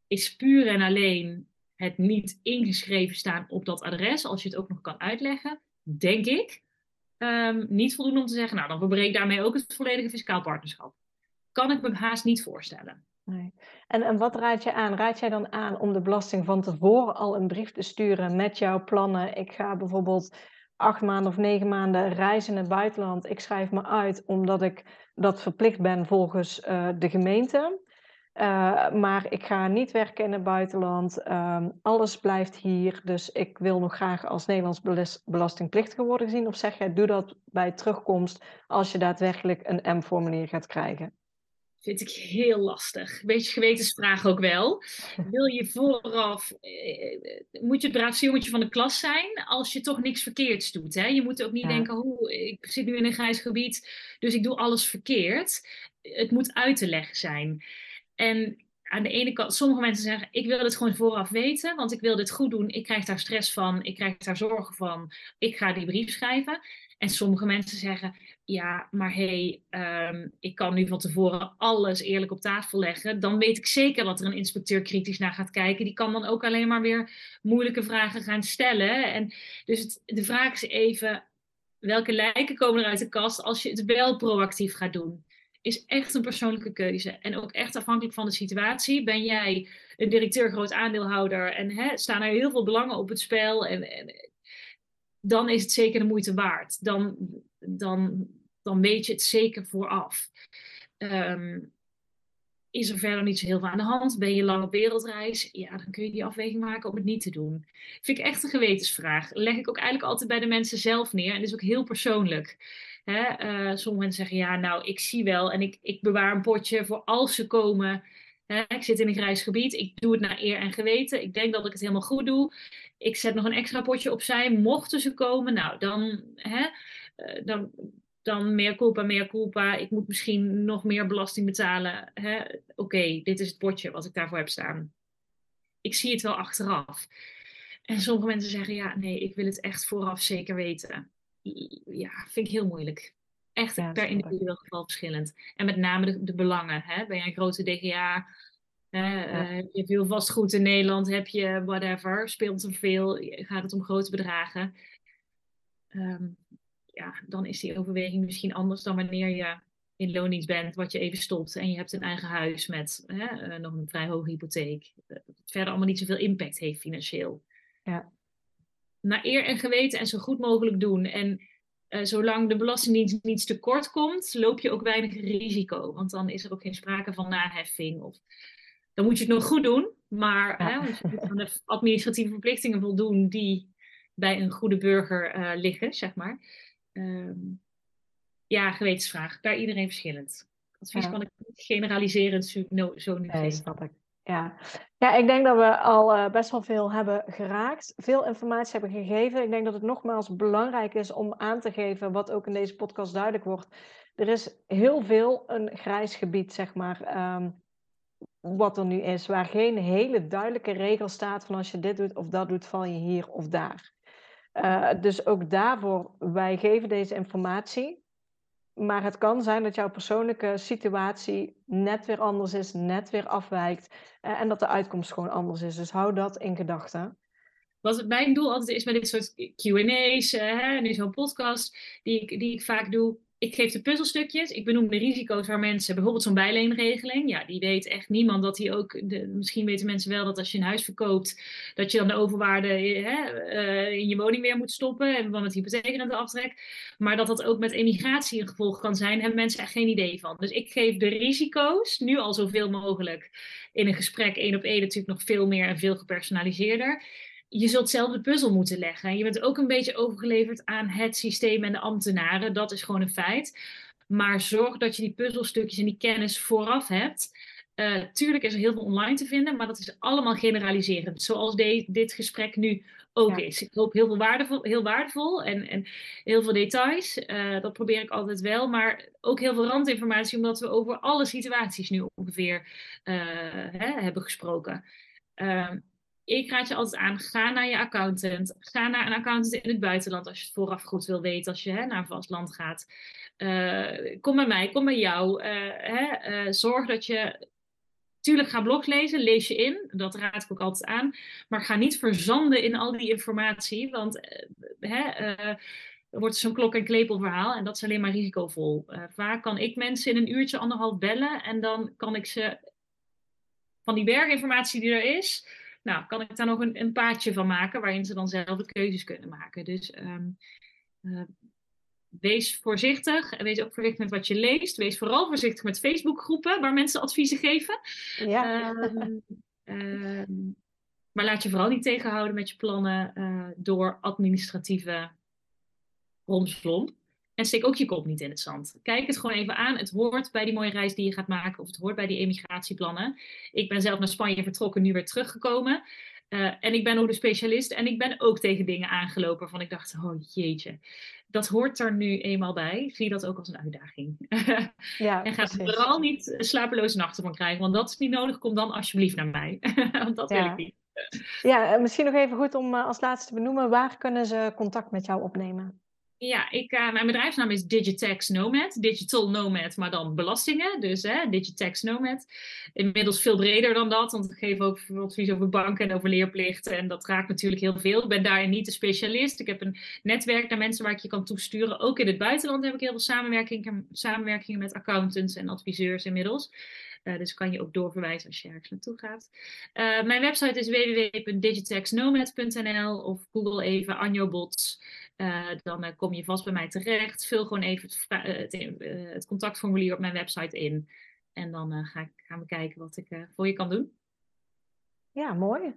B: is puur en alleen het niet ingeschreven staan op dat adres, als je het ook nog kan uitleggen, denk ik, um, niet voldoende om te zeggen, nou, dan verbreek daarmee ook het volledige fiscaal partnerschap. Kan ik me haast niet voorstellen.
A: Nee. En, en wat raad je aan? Raad jij dan aan om de belasting van tevoren al een brief te sturen met jouw plannen? Ik ga bijvoorbeeld acht maanden of negen maanden reizen in het buitenland. Ik schrijf me uit omdat ik dat verplicht ben volgens uh, de gemeente. Uh, maar ik ga niet werken in het buitenland. Uh, alles blijft hier. Dus ik wil nog graag als Nederlands belastingplichtige worden gezien. Of zeg jij, doe dat bij terugkomst als je daadwerkelijk een M-formulier gaat krijgen?
B: Vind ik heel lastig. Beetje gewetensvraag ook wel. Wil je vooraf, eh, moet je het braafste jongetje van de klas zijn als je toch niks verkeerds doet. Hè? Je moet ook niet denken, hoe, ik zit nu in een grijs gebied, dus ik doe alles verkeerd. Het moet uit te leggen zijn. En aan de ene kant, sommige mensen zeggen, ik wil het gewoon vooraf weten, want ik wil dit goed doen. Ik krijg daar stress van, ik krijg daar zorgen van, ik ga die brief schrijven. En sommige mensen zeggen, ja, maar hé, hey, um, ik kan nu van tevoren alles eerlijk op tafel leggen. Dan weet ik zeker dat er een inspecteur kritisch naar gaat kijken. Die kan dan ook alleen maar weer moeilijke vragen gaan stellen. En dus de vraag is even, welke lijken komen er uit de kast als je het wel proactief gaat doen? Is echt een persoonlijke keuze. En ook echt afhankelijk van de situatie. Ben jij een directeur, groot aandeelhouder en hè, staan er heel veel belangen op het spel? En, en dan is het zeker de moeite waard. Dan dan, dan weet je het zeker vooraf. Ehm, is er verder niet zo heel veel aan de hand? Ben je lang op wereldreis? Ja, dan kun je die afweging maken om het niet te doen. Vind ik echt een gewetensvraag. Leg ik ook eigenlijk altijd bij de mensen zelf neer. En is ook heel persoonlijk. Uh, sommige mensen zeggen, ja, nou, ik zie wel en ik, ik bewaar een potje voor als ze komen. Hè? Ik zit in een grijs gebied, ik doe het naar eer en geweten. Ik denk dat ik het helemaal goed doe. Ik zet nog een extra potje opzij, mochten ze komen. Nou, dan, hè, uh, dan dan meer culpa, meer culpa. Ik moet misschien nog meer belasting betalen. Oké, dit is het potje wat ik daarvoor heb staan. Ik zie het wel achteraf. En sommige mensen zeggen, ja, nee, ik wil het echt vooraf zeker weten. Ja, vind ik heel moeilijk. Echt ja, per individueel geval verschillend. En met name de, de belangen. Hè? Ben je een grote DGA? Hè? Ja. Uh, heb je veel vastgoed in Nederland? Heb je whatever? Speelt er veel? Gaat het om grote bedragen? Um, ja, dan is die overweging misschien anders dan wanneer je in loondienst bent, wat je even stopt en je hebt een eigen huis met hè, uh, nog een vrij hoge hypotheek. Het verder allemaal niet zoveel impact heeft financieel. Ja. Naar eer en geweten en zo goed mogelijk doen. En uh, zolang de Belastingdienst niet tekort komt, loop je ook weinig risico. Want dan is er ook geen sprake van naheffing. Of, dan moet je het nog goed doen, maar ja. hè, je moet aan de administratieve verplichtingen voldoen die bij een goede burger uh, liggen, zeg maar. Um, ja, gewetensvraag. Per iedereen verschillend. Advies ja. kan ik niet generaliserend zo, no, zo
A: nee, snap ik. Ja. ja, ik denk dat we al uh, best wel veel hebben geraakt. Veel informatie hebben gegeven. Ik denk dat het nogmaals belangrijk is om aan te geven, wat ook in deze podcast duidelijk wordt. Er is heel veel een grijs gebied, zeg maar, um, wat er nu is. Waar geen hele duidelijke regel staat van als je dit doet of dat doet, val je hier of daar. Uh, dus ook daarvoor, wij geven deze informatie. Maar het kan zijn dat jouw persoonlijke situatie net weer anders is, net weer afwijkt. Uh, en dat de uitkomst gewoon anders is. Dus hou dat in gedachten.
B: Wat mijn doel altijd is met dit soort QA's, uh, nu zo'n podcast, die ik, die ik vaak doe, ik geef de puzzelstukjes, ik benoem de risico's waar mensen, bijvoorbeeld zo'n bijleenregeling, ja, die weet echt niemand dat die ook, de, misschien weten mensen wel dat als je een huis verkoopt, dat je dan de overwaarde hè, uh, in je woning weer moet stoppen en dan het hypotheekrente aftrek, maar dat dat ook met emigratie een gevolg kan zijn, hebben mensen echt geen idee van. Dus ik geef de risico's nu al zoveel mogelijk in een gesprek, één op één natuurlijk nog veel meer en veel gepersonaliseerder je zult zelf de puzzel moeten leggen. Je bent ook een beetje overgeleverd aan het systeem en de ambtenaren. Dat is gewoon een feit. Maar zorg dat je die puzzelstukjes en die kennis vooraf hebt. Uh, tuurlijk is er heel veel online te vinden, maar dat is allemaal generaliserend. Zoals de, dit gesprek nu ook ja. is. Ik hoop heel veel waardevol, heel waardevol en, en heel veel details. Uh, dat probeer ik altijd wel, maar ook heel veel randinformatie, omdat we over alle situaties nu ongeveer uh, hè, hebben gesproken. Ik raad je altijd aan, ga naar je accountant. Ga naar een accountant in het buitenland als je het vooraf goed wil weten, als je hè, naar een vast land gaat. Uh, kom bij mij, kom bij jou. Uh, hè, uh, zorg dat je. Tuurlijk, ga blogs lezen, lees je in. Dat raad ik ook altijd aan. Maar ga niet verzanden in al die informatie, want hè, wordt zo'n klok- en klepelverhaal en dat is alleen maar risicovol. vaak kan ik mensen in een uurtje, anderhalf bellen en dan kan ik ze van die berginformatie die er is, nou, kan ik daar nog een, een paadje van maken waarin ze dan zelf de keuzes kunnen maken. Dus um, uh, wees voorzichtig. Wees ook voorzichtig met wat je leest. Wees vooral voorzichtig met Facebookgroepen waar mensen adviezen geven. Ja. Um, um, maar laat je vooral niet tegenhouden met je plannen uh, door administratieve romslomp. En steek ook je kop niet in het zand. Kijk het gewoon even aan. Het hoort bij die mooie reis die je gaat maken. Of het hoort bij die emigratieplannen. Ik ben zelf naar Spanje vertrokken, nu weer teruggekomen. Uh, en ik ben ook de specialist. En ik ben ook tegen dingen aangelopen waarvan ik dacht, oh jeetje. Dat hoort er nu eenmaal bij. Zie dat ook als een uitdaging. Ja, en ga er vooral niet slapeloze nachten van krijgen. Want dat is niet nodig. Kom dan alsjeblieft naar mij. want dat ja. wil ik niet.
A: Ja, misschien nog even goed om als laatste te benoemen. Waar kunnen ze contact met jou opnemen?
B: Ja, ik, uh, mijn bedrijfsnaam is Digitex Nomad. Digital Nomad, maar dan belastingen. Dus hè, Digitex Nomad. Inmiddels veel breder dan dat, want ik geef ook advies over banken en over leerplichten. En dat raakt natuurlijk heel veel. Ik ben daarin niet de specialist. Ik heb een netwerk naar mensen waar ik je kan toesturen. Ook in het buitenland heb ik heel veel samenwerkingen, samenwerkingen met accountants en adviseurs inmiddels. Uh, dus kan je ook doorverwijzen als je ergens naartoe gaat. Uh, mijn website is www.digitexnomad.nl of google even Anjo Bots. Dan kom je vast bij mij terecht. Vul gewoon even het, het, het contactformulier op mijn website in. En dan ga ik, gaan we kijken wat ik voor je kan doen.
A: Ja, mooi.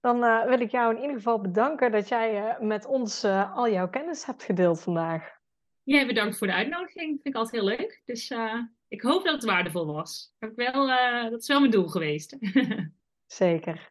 A: Dan wil ik jou in ieder geval bedanken dat jij met ons al jouw kennis hebt gedeeld vandaag.
B: Jij bedankt voor de uitnodiging. Vind ik altijd heel leuk. Dus ik hoop dat het waardevol was. Heb ik wel, dat is wel mijn doel geweest.
A: Zeker.